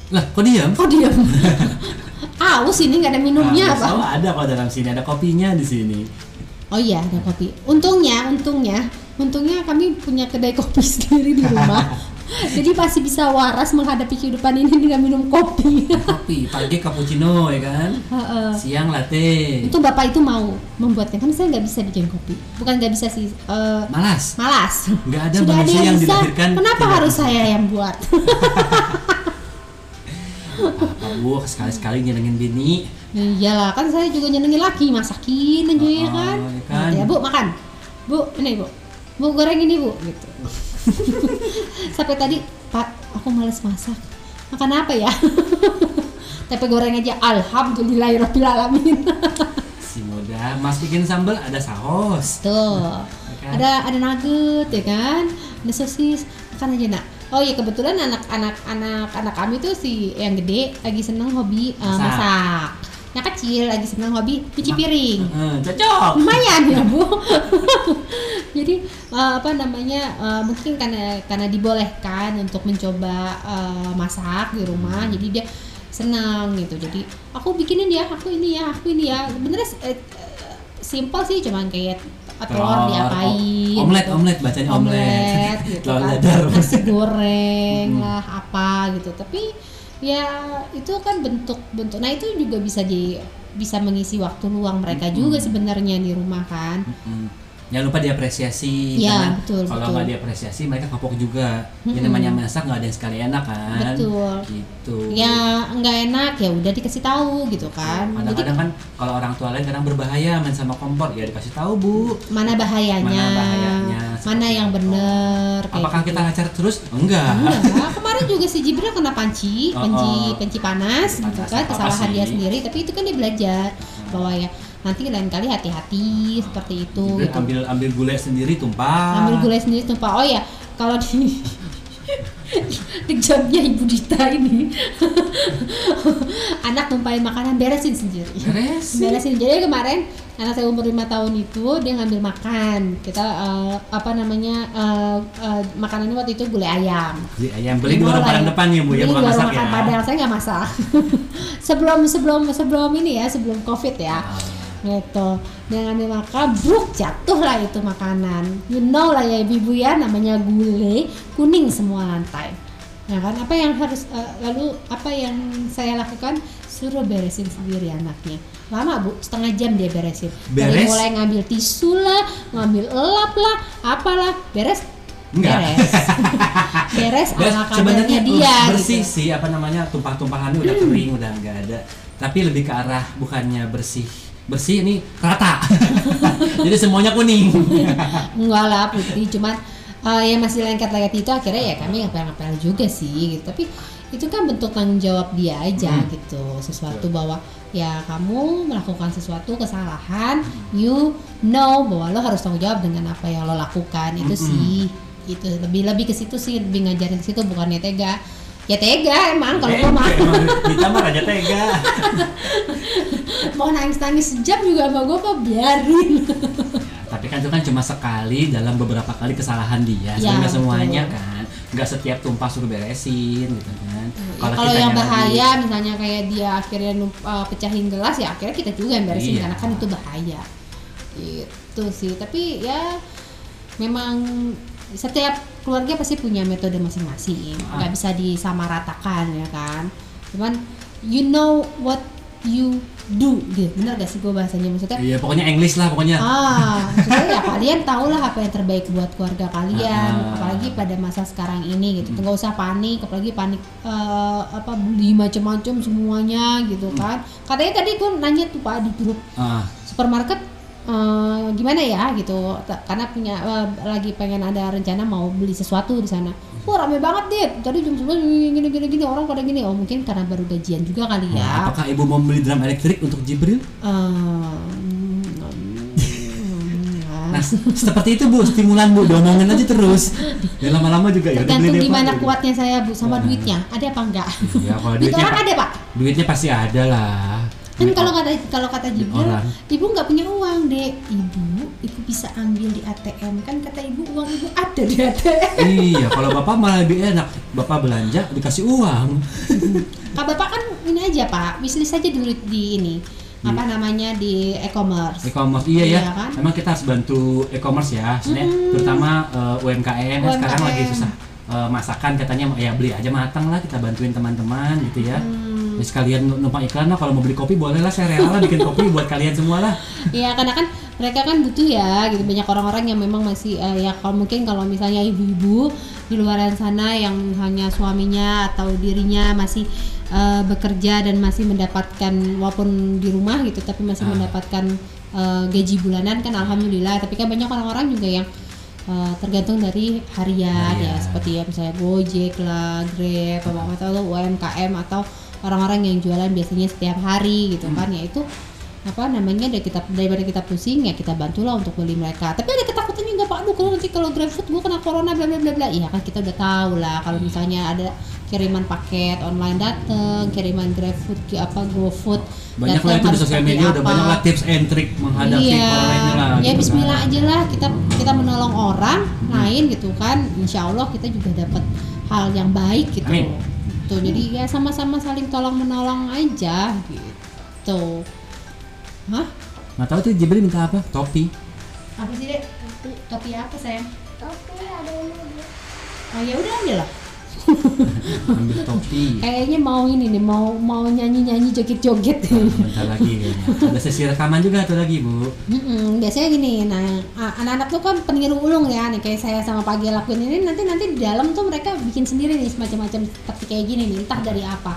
Lah kok diam Kok diam? Aus <laughs> ini nggak ada minumnya apa? selalu ada kok dalam sini ada kopinya di sini Oh iya ada kopi. Untungnya, untungnya, untungnya kami punya kedai kopi <laughs> sendiri di rumah. <laughs> Jadi masih bisa waras menghadapi kehidupan ini dengan minum kopi. kopi pagi cappuccino ya kan Heeh. siang latte itu bapak itu mau membuatkan, kan saya nggak bisa bikin kopi. Bukan nggak bisa sih, eh, malas malas. nggak ada Sudah ada manusia yang yang bisa, dilahirkan kenapa tidak harus saya yang buat? Apa bu sekali sekali nyenengin bini Iyalah kan saya juga nyenengin laki masakin aja ya Oh, kan. ya kan. Ya bu makan, bu ini bu, bu goreng ini bu gitu. <laughs> Sampai tadi Pak aku males masak, makan apa ya? <laughs> Tempe goreng aja, alhamdulillahirobbilalamin. <laughs> si muda mas bikin sambal ada saus Tuh, ya kan? ada ada nugget ya kan, ada sosis, makan aja nak. Oh iya kebetulan anak-anak anak anak kami tuh si yang gede lagi seneng hobi uh, Masak. masak. Yang kecil lagi seneng hobi cuci piring. Eh, cocok lumayan ya bu <laughs> jadi eh, apa namanya eh, mungkin karena karena dibolehkan untuk mencoba eh, masak di rumah jadi dia senang gitu jadi aku bikinin ya aku ini ya aku ini ya benernya eh, eh, simple sih cuman kayak telur Telur, diapain o- omelet, gitu. omelet, bacanya omelet. gitu <laughs> Telur kan. dadar. nasi goreng lah apa gitu tapi ya itu kan bentuk bentuk nah itu juga bisa di bisa mengisi waktu luang mereka juga sebenarnya di rumah kan Mm-mm. Jangan lupa diapresiasi Iya, karena betul, kalau nggak diapresiasi mereka kapok juga. Yang Mm-mm. namanya masak nggak ada yang sekali enak kan. Betul. Gitu. ya nggak enak ya udah dikasih tahu gitu kan jadi Kadang-kadang kan kalau orang tua lain kadang berbahaya main sama kompor ya dikasih tahu bu. mana bahayanya Mana bahayanya, mana yang kayak Apakah gitu. kita ngacar terus? Enggak. Enggak, kemarin juga si Jibril kena panci, <laughs> Oh, panci oh. panci panas, Panci gitu panas, kan, apa kesalahan sih? dia sendiri. Tapi itu kan dia belajar bahwa ya nanti lain kali hati-hati seperti itu. Jadi gitu. ambil ambil gulai sendiri tumpah. Ambil gulai sendiri tumpah. Oh ya kalau di <laughs> di jamnya ibu Dita ini. <laughs> Anak tumpahin makanan beresin sendiri. Beres beresin. Jadi kemarin anak saya umur lima tahun itu dia ngambil makan. Kita eh, apa namanya eh, eh, makanannya waktu itu gulai ayam. Beli ayam. Beli di warung padang depan ya bu ya bukan warung masak makan ya. Padang. Saya nggak masak. <laughs> Sebelum sebelum sebelum ini ya sebelum covid ya gitu. Makan bruk jatuh lah itu makanan. You know lah ya ibu ya namanya gulai kuning semua lantai. Ya kan apa yang harus eh, lalu apa yang saya lakukan? Suruh beresin sendiri anaknya. Lama bu? Setengah jam dia beresin. Dari Beres? mulai ngambil tisu lah ngambil elap lah apalah beres? Enggak. beres. <laughs> Beres ala sebenarnya kadarnya dia bersih gitu. sih apa namanya tumpah-tumpahannya udah kering udah nggak ada. Tapi lebih ke arah bukannya bersih bersih ini rata. <laughs> Jadi semuanya kuning. <laughs> Enggak lah putih. Cuman eh, yang masih lengket-lengket itu akhirnya ya kami ngapel-ngapel juga sih gitu. Tapi itu kan bentuk tanggung jawab dia aja Hmm. gitu. Sesuatu bahwa ya kamu melakukan sesuatu kesalahan you know bahwa lo harus tanggung jawab dengan apa yang lo lakukan. Itu Mm-mm. sih itu lebih lebih ke situ sih lebih ngajarin ke situ bukannya tega ya tega emang kalau gue <laughs> mah Emang kita mah raja tega. Mau nangis nangis sejam juga sama gue apa biarin. Tapi kan itu kan cuma sekali dalam beberapa kali kesalahan dia Ya, semuanya kan. Nggak setiap tumpah suruh beresin gitu kan. Ya, kalau yang bahaya misalnya kayak dia akhirnya uh, pecahin gelas ya akhirnya kita juga yang beresin Iya. karena kan itu bahaya. Itu sih tapi ya memang setiap keluarga pasti punya metode masing-masing Ah. nggak bisa disamaratakan ya kan cuman you know what you do gitu benar gak sih gue bahasanya maksudnya iya pokoknya English lah pokoknya Ah, maksudnya ya kalian tahulah apa yang terbaik buat keluarga kalian, Ah. apalagi pada masa sekarang ini gitu. Nggak usah panik, apalagi panik eh, apa beli macam-macam semuanya gitu kan. Katanya tadi gue nanya tuh Pak di grup Ah, supermarket eh, gimana ya gitu, karena punya eh, lagi pengen ada rencana mau beli sesuatu di sana. Wah rame banget deh, tadi jam 11 gini gini gini orang pada gini. Oh mungkin karena baru gajian juga kali nah, ya. apakah ibu mau beli drum elektrik untuk Jibril Eh, <laughs> nah seperti itu bu stimulan bu diomongin aja terus ya lama-lama juga ya Tergantung deh, Pak. gimana kuatnya saya bu sama Nah. duitnya. Ada apa enggak? ya kalau Duit duitnya orang ada pak. duitnya pasti ada lah Kan kalau orang. kata kalau kata Jibril, orang. ibu nggak punya uang dek. Ibu, ibu bisa ambil di ATM kan kata ibu uang ibu ada di ATM. iya kalau bapak malah lebih enak bapak belanja dikasih uang <laughs> Kak bapak kan ini aja pak, wishlist aja dulu di ini apa namanya di e-commerce. e-commerce iya ya Iya kan? memang kita harus bantu e-commerce ya sebenarnya terutama eh, UMKM, kan sekarang UMKM. lagi susah eh, masakan katanya ya beli aja matang lah kita bantuin teman-teman gitu ya Hmm. Ya, sekalian numpang iklan lah kalau mau beli kopi boleh lah saya rela lah bikin kopi buat kalian semua lah Iya karena kan mereka kan butuh ya gitu banyak orang-orang yang memang masih eh, ya kalau mungkin kalau misalnya ibu-ibu di luar sana yang hanya suaminya atau dirinya masih eh, bekerja dan masih mendapatkan walaupun di rumah gitu tapi masih Ah. mendapatkan eh, gaji bulanan kan alhamdulillah tapi kan banyak orang-orang juga yang eh, tergantung dari harian ya Harian. seperti ya misalnya Gojek lah, Grab, apa atau UMKM atau orang-orang yang jualan biasanya setiap hari gitu kan. Ya itu apa namanya dari kita daripada kita pusing ya kita bantulah untuk beli mereka. Tapi ada ketakutan juga pak? Aduh kalau nanti kalau GrabFood gue kena corona bla bla bla bla. Iya kan kita udah tahu lah kalau misalnya ada kiriman paket online dateng kiriman GrabFood ke apa GoFood banyak lah itu di sosial media udah apa. banyak lah tips and trick menghadapi iya. corona lah ya gitu Bismillah kan. aja lah. Kita kita menolong orang lain gitu kan. Insya Allah kita juga dapat hal yang baik gitu. Amin. Tuh, jadi ya sama-sama saling tolong menolong aja gitu. Hah? nggak tahu tuh Jibril minta apa? Topi. Apa sih dek? Topi, topi apa sayang Topi ada ini dia. oh ya udah ambil lah ambil topi. Kayaknya mau ini nih mau mau nyanyi nyanyi joget joget bentar lagi kayaknya ada sesi rekaman juga tuh lagi bu. Mm-mm, biasanya gini, nah anak-anak tuh kan peniru ulung ya, nih kayak saya sama Pagi lakuin ini. Nanti nanti di dalam tuh mereka bikin sendiri nih semacam-macam seperti kayak gini nih, entah dari apa.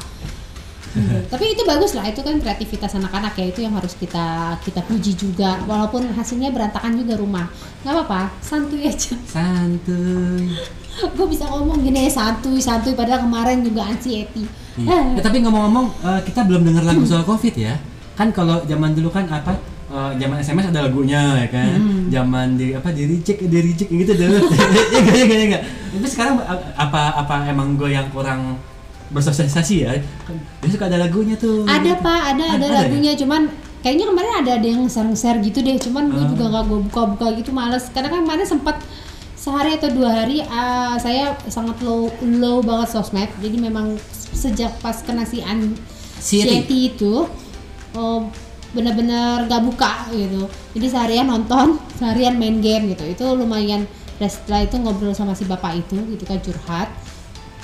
Gitu. <laughs> Tapi itu bagus lah, itu kan kreativitas anak-anak ya itu yang harus kita kita puji juga, walaupun hasilnya berantakan juga rumah, nggak apa-apa, santuy aja. santuy <laughs> Gue bisa ngomong gini santuy santuy padahal kemarin juga anxiety. Iya. Ya, tapi ngomong-ngomong eh, kita belum dengar lagu soal covid ya. Kan kalau zaman dulu kan apa eh, zaman SMS ada lagunya ya kan? Hmm. zaman di apa di reject di reject gitu deh <laughs> <laughs> ya enggak ya enggak ya enggak tapi sekarang apa apa emang gue yang kurang bersosialisasi ya? Kan dia suka ada lagunya tuh. Ada pak, ada ada, Ada ya? lagunya, cuman kayaknya kemarin ada ada yang share-share gitu deh, cuman gue Ah. juga nggak gue buka-buka gitu males, karena kan kemarin sempat sehari atau dua hari ah, saya sangat low low banget sosmed, jadi memang sejak pas kena si an Si si Yeti. Yeti itu oh, bener-bener gak buka gitu, jadi seharian nonton, <laughs> seharian main game gitu, itu lumayan. Dan setelah itu ngobrol sama si bapak itu gitu kan curhat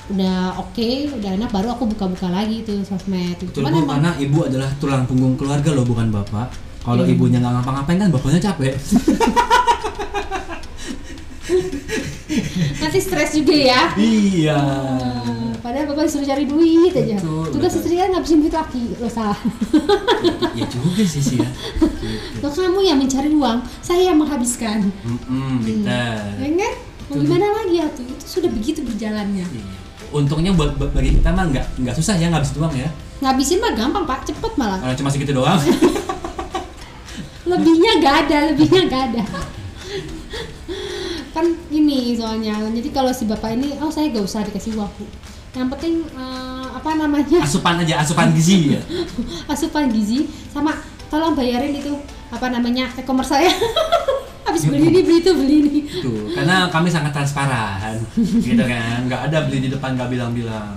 udah oke udah enak baru aku buka-buka lagi tuh sosmed Betul Cuman Bu, emang- karena ibu adalah tulang punggung keluarga loh bukan bapak kalau Iya. ibunya nggak ngapa-ngapain kan bapaknya capek <laughs> <laughs> nanti stres juga ya? Iya. Ah, padahal bapak disuruh cari duit aja. Betul, tugas betul. istri kan ngabisin duit laki lo salah ya juga sih sih ya gitu. <laughs> lo kamu yang mencari uang saya yang menghabiskan. Mm-mm, pintar. ya kan mau gimana lagi ya tuh itu? Sudah begitu berjalannya. Iya. Untungnya buat bagi kita mah nggak nggak susah ya ngabisin uang ya. ngabisin mah gampang pak. Cepet malah. Cuma segitu doang. <laughs> lebihnya gak ada lebihnya gak ada kan ini soalnya jadi kalau si bapak ini oh saya gak usah dikasih uang Bu. yang penting eh, apa namanya asupan aja, asupan gizi ya. <laughs> asupan gizi sama tolong bayarin itu apa namanya e-commerce saya <laughs> habis beli ini beli itu beli ini Tuh, karena kami sangat transparan, gitu kan. Nggak ada beli di depan nggak bilang-bilang.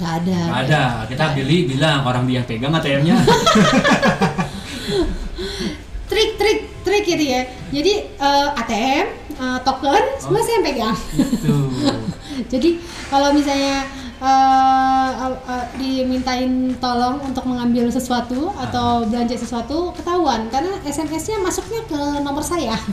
nggak ada Nggak ada. Kita beli bilang orang dia pegang ATM-nya. <laughs> trik trik trik gitu ya jadi eh, ATM eh, token semua saya yang pegang Tuh. <laughs> jadi kalau misalnya eh, eh, eh, dimintain tolong untuk mengambil sesuatu atau belanja sesuatu ketahuan karena SMS-nya masuknya ke nomor saya <laughs>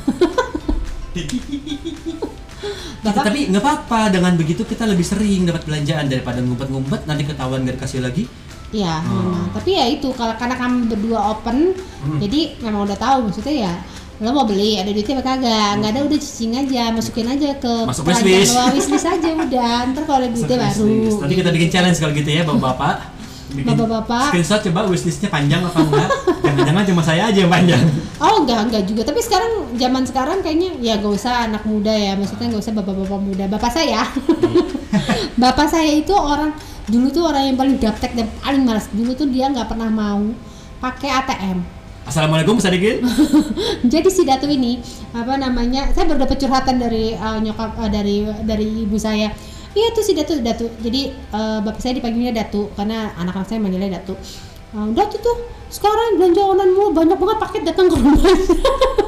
Bapak tapi nggak apa-apa dengan begitu kita lebih sering dapat belanjaan daripada ngumpet-ngumpet nanti ketahuan nggak dikasih lagi. Iya, Hmm. memang. Tapi ya itu kalau karena kami berdua open, Hmm. jadi memang udah tahu maksudnya ya lo mau beli ada duitnya apa kagak nggak ada udah cicing aja masukin aja ke Masuk wishlist. wishlist aja udah ntar kalau ada duitnya baru. Nanti kita bikin challenge kalau gitu ya, bapak-bapak. Bikin Bapak-bapak. Screenshot coba wishlistnya panjang apa enggak? Jangan-jangan cuma saya aja yang panjang. oh enggak enggak juga tapi sekarang zaman sekarang kayaknya ya gak usah anak muda ya maksudnya gak usah bapak-bapak muda bapak saya <laughs> bapak saya itu orang dulu tuh orang yang paling gaptek dan paling malas dulu tuh dia nggak pernah mau pakai ATM Assalamualaikum sedikit. <laughs> jadi si Datu ini apa namanya saya baru dapat curhatan dari uh, nyokap uh, dari dari ibu saya. Iya tuh si Datu Datu. Jadi uh, bapak saya dipanggilnya Datu karena anak-anak saya manggilnya Datu. Uh, Datu tuh sekarang belanja online mulu banyak banget paket datang ke rumah <laughs>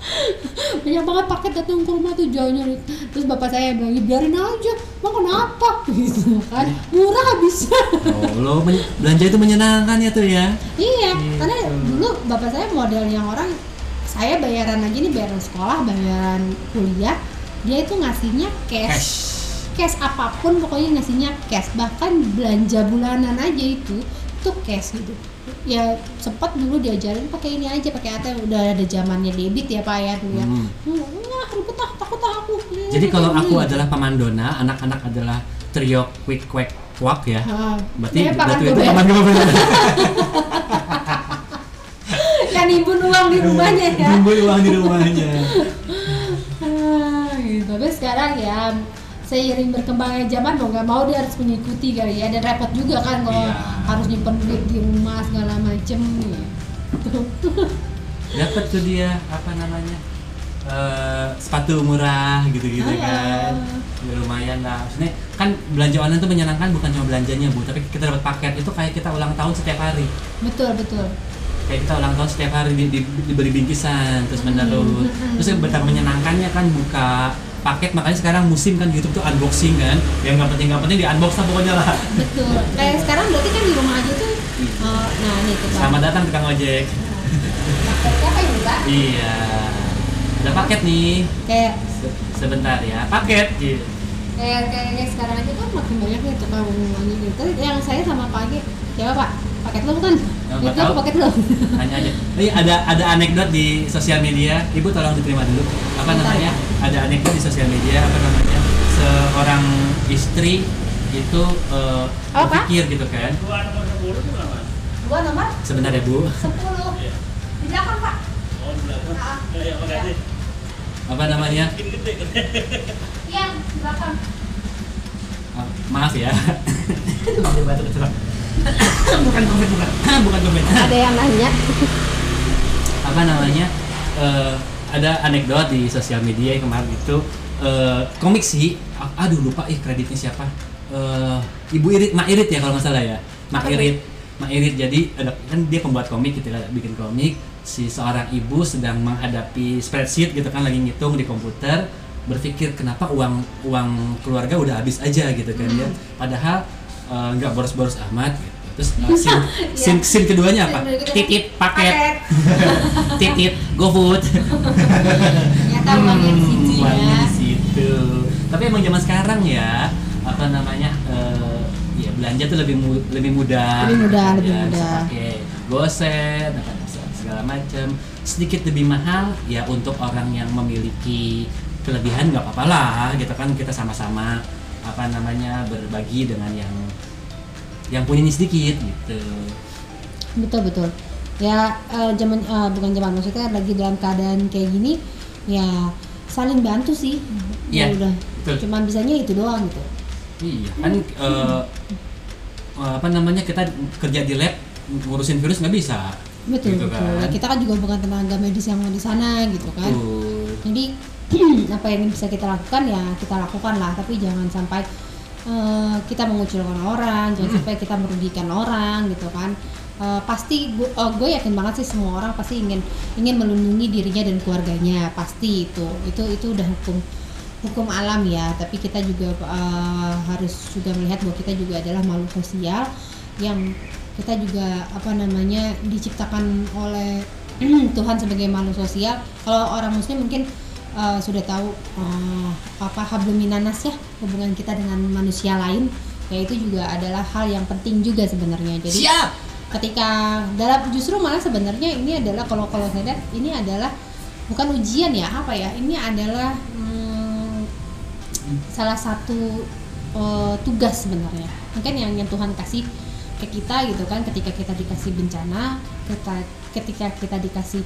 <laughs> banyak banget paket datang ke rumah tuh jauhnya terus bapak saya bilang "Ya, biarin aja mau kenapa <laughs> gitu kan murah habisnya Oh, lo belanja itu menyenangkan ya tuh ya. Iya, Gitu. karena dulu bapak saya model yang orang saya bayaran aja nih bayaran sekolah, bayaran kuliah, dia itu ngasihnya cash. Cash. Cash apa pun pokoknya ngasihnya cash. Bahkan belanja bulanan aja itu itu cash gitu. Ya sempat dulu diajarin pakai ini aja pakai ATM udah ada zamannya debit ya Pak ya dulu ya. Hmm. Hmm, ribet ah, takut ah aku. Jadi kalau aku Hmm. adalah pemandona, anak-anak adalah trio quick quack quack ya. Ah, Berarti pakan Datu itu paman gober. kan ibu uang di rumahnya ya. Nunggu uang di rumahnya. <laughs> Ah, gitu. Tapi sekarang ya seiring berkembangnya zaman mau nggak mau dia harus mengikuti kali ya dan repot juga kan kalau Iya. harus nyimpen duit di rumah segala macem <laughs> gitu. Dapat tuh dia apa namanya? eh, sepatu murah gitu-gitu Ah, kan. Ya, lumayan lah. Maksudnya kan belanja online itu menyenangkan bukan cuma belanjanya, Bu, tapi kita dapat paket itu kayak kita ulang tahun setiap hari. betul betul. kayak kita ulang tahun setiap hari di, di- diberi bingkisan terus menerus Hmm. terus yang betapa menyenangkannya kan buka paket makanya sekarang musim kan YouTube tuh unboxing kan yang nggak penting nggak penting di unbox lah pokoknya lah Betul. Kayak sekarang berarti kan di rumah aja tuh. eh, nah nih tuh selamat datang tukang ojek Paketnya apa juga? iya ada paket nih Kayak Se- sebentar ya paket gitu. kayak kayak, sekarang aja kan makin banyak nih tukang wangi gitu. Yang saya sama pagi, siapa Pak? Paket lo kan? Oh, nggak Itu tahu. paket lo. hanya aja. Ini ada ada anekdot di sosial media. Ibu tolong diterima dulu. Apa Bentar namanya? Ya. ada anekdot di sosial media apa namanya? Seorang istri itu eh, Apa, Pak? berpikir gitu kan. Gua nomor sebentar ya bu. 10 Di belakang Pak. Apa namanya? Iya, belakang. Ah, maaf ya. <laughs> Kecelakaan. Bukan covid bukan bukan covid Ada yang nanya. apa namanya? Eh, ada anekdot di sosial media yang kemarin itu. Eh, komik sih aduh lupa ih kreditnya siapa. Eh, ibu Irit Mak Irit ya kalau nggak salah ya. Mak Irit. Mak Irit jadi ada kan dia pembuat komik gitu kan bikin komik. Si seorang ibu sedang menghadapi spreadsheet gitu kan lagi ngitung di komputer. Berpikir kenapa uang uang keluarga udah habis aja? gitu kan ya. Padahal eh, nggak boros-boros amat gitu. terus eh, scene, <laughs> scene, scene keduanya apa? Titip paket. <laughs> Titit GoFood Ternyata <laughs> uangnya di situ Hmm, ya. di situ. Tapi emang zaman sekarang ya apa namanya eh, ya belanja tuh lebih mu- lebih mudah. Lebih mudah, Ya, lebih bisa mudah. pakai goset segala macam sedikit lebih mahal ya untuk orang yang memiliki kelebihan nggak apa-apa lah gitu kan. Kita sama-sama apa namanya berbagi dengan yang yang punya sedikit gitu Betul betul. Ya eh, zaman eh, bukan zaman maksudnya lagi dalam keadaan kayak gini ya saling bantu sih. Ya Iya, udah. betul. Cuman bisanya itu doang gitu. Iya kan eh, apa namanya kita kerja di lab ngurusin virus nggak bisa. Betul Gitu betul. kan. Ya, kita kan juga bukan tenaga medis yang di sana gitu kan. Tuh. Jadi apa yang bisa kita lakukan? Ya kita lakukan lah. Tapi jangan sampai eh, kita mengucilkan orang, jangan sampai kita merugikan orang gitu kan. Eh, pasti gue, gue yakin banget sih semua orang pasti ingin ingin melindungi dirinya dan keluarganya. Pasti itu. Itu itu udah hukum hukum alam ya. Tapi kita juga eh, harus juga melihat bahwa kita juga adalah makhluk sosial yang kita juga apa namanya diciptakan oleh <clears throat> Tuhan sebagai makhluk sosial. Kalau orang muslim mungkin eh, sudah tahu eh, apa hablum minanas ya hubungan kita dengan manusia lain ya itu juga adalah hal yang penting juga sebenarnya jadi Siap. ketika dalam justru malah sebenarnya ini adalah kalau kalau saya lihat ini adalah bukan ujian ya apa ya ini adalah hmm, salah satu eh, tugas sebenarnya mungkin yang yang Tuhan kasih ke kita gitu kan ketika kita dikasih bencana kita ketika kita dikasih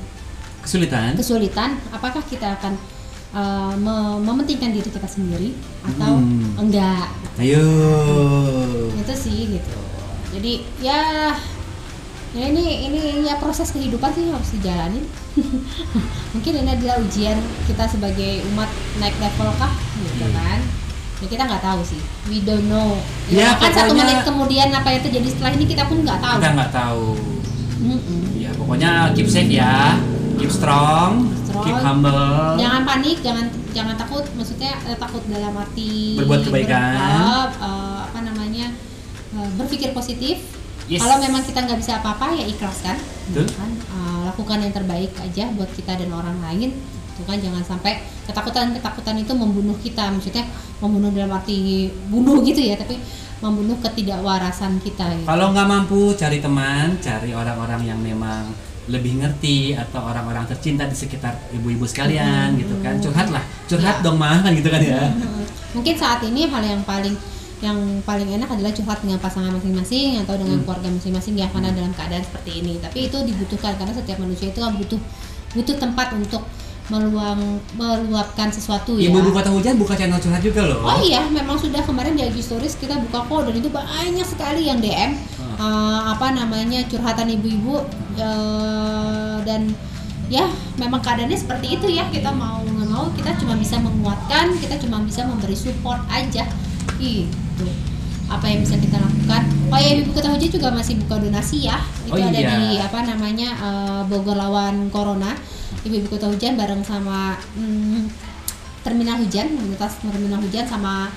Kesulitan. kesulitan apakah kita akan me- mementingkan diri kita sendiri atau Hmm. enggak Ayo. itu sih gitu jadi ya ya ini ini ya proses kehidupan sih harus dijalanin <laughs> mungkin ini adalah ujian kita sebagai umat naik level kah gitu Hmm. kan ya kita nggak tahu sih we don't know Ya, ya, kan satu menit kemudian apa yang terjadi setelah ini kita pun nggak tahu Kita nggak tahu. Mm-mm. Ya pokoknya keep safe ya. Keep strong. Strong. Keep humble. jangan panik jangan jangan takut maksudnya eh, takut dalam arti Berbuat kebaikan. berbuat, eh, apa namanya eh, berpikir positif Yes. kalau memang kita nggak bisa apa-apa ya ikhlaskan Betul. kan Eh, lakukan yang terbaik aja buat kita dan orang lain itu kan jangan sampai ketakutan ketakutan itu membunuh kita maksudnya membunuh dalam arti bunuh gitu ya tapi membunuh ketidakwarasan kita gitu. Kalau nggak mampu cari teman, cari orang-orang yang memang lebih ngerti atau orang-orang tercinta di sekitar ibu-ibu sekalian Hmm. gitu kan. Curhatlah, curhat Ya. dong mah kan gitu kan ya. Hmm. Mungkin saat ini hal yang paling yang paling enak adalah curhat dengan pasangan masing-masing atau dengan Hmm. keluarga masing-masing ya karena dalam keadaan seperti ini. Tapi itu dibutuhkan karena setiap manusia itu kan butuh butuh tempat untuk meluang meluapkan sesuatu ya. Ibu-ibu kota hujan buka channel curhat juga loh. Oh iya, memang sudah kemarin di IG Stories kita buka kok dan itu banyak sekali yang DM Eh, apa namanya curhatan ibu-ibu eh, dan ya memang keadaannya seperti itu ya. Kita mau nggak mau kita cuma bisa menguatkan kita cuma bisa memberi support aja. Gitu. Apa yang bisa kita lakukan? Oh ya ibu kota hujan juga masih buka donasi ya. Itu Oh ada iya. di apa namanya eh, Bogor lawan Corona. Ibu-ibu kota hujan bareng sama hmm, terminal hujan komunitas terminal hujan sama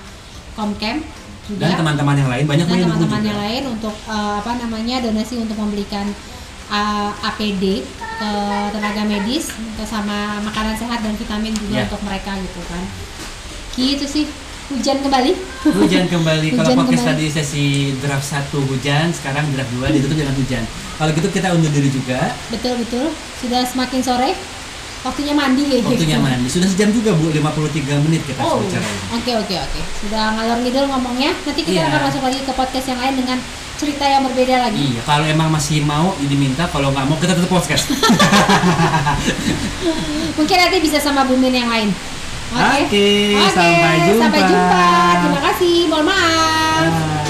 Komcam juga Dan teman-teman yang lain banyak dan teman-teman yang lain untuk eh, apa namanya donasi untuk membelikan eh, APD ke tenaga medis untuk sama makanan sehat dan vitamin juga Ya. untuk mereka gitu kan gitu sih hujan kembali Hujan kembali. <laughs> Kalau podcast kembali. tadi sesi draft 1 hujan, sekarang draft 2 ditutup dengan hujan. Kalau gitu kita undur diri juga. betul betul sudah semakin sore waktunya mandi Waktunya <laughs> mandi. Sudah sejam juga Bu, 53 menit kita Oh, bicara ini. oke oke oke. Sudah ngalor ngidul ngomongnya. Nanti kita Iya. akan masuk lagi ke podcast yang lain dengan cerita yang berbeda lagi. Iya, kalau emang masih mau diminta, kalau nggak mau kita tutup podcast. <laughs> Mungkin nanti bisa sama Bumin yang lain. Oke. Oke, Oke, sampai jumpa. Sampai jumpa. Terima kasih. Mohon maaf. Bye.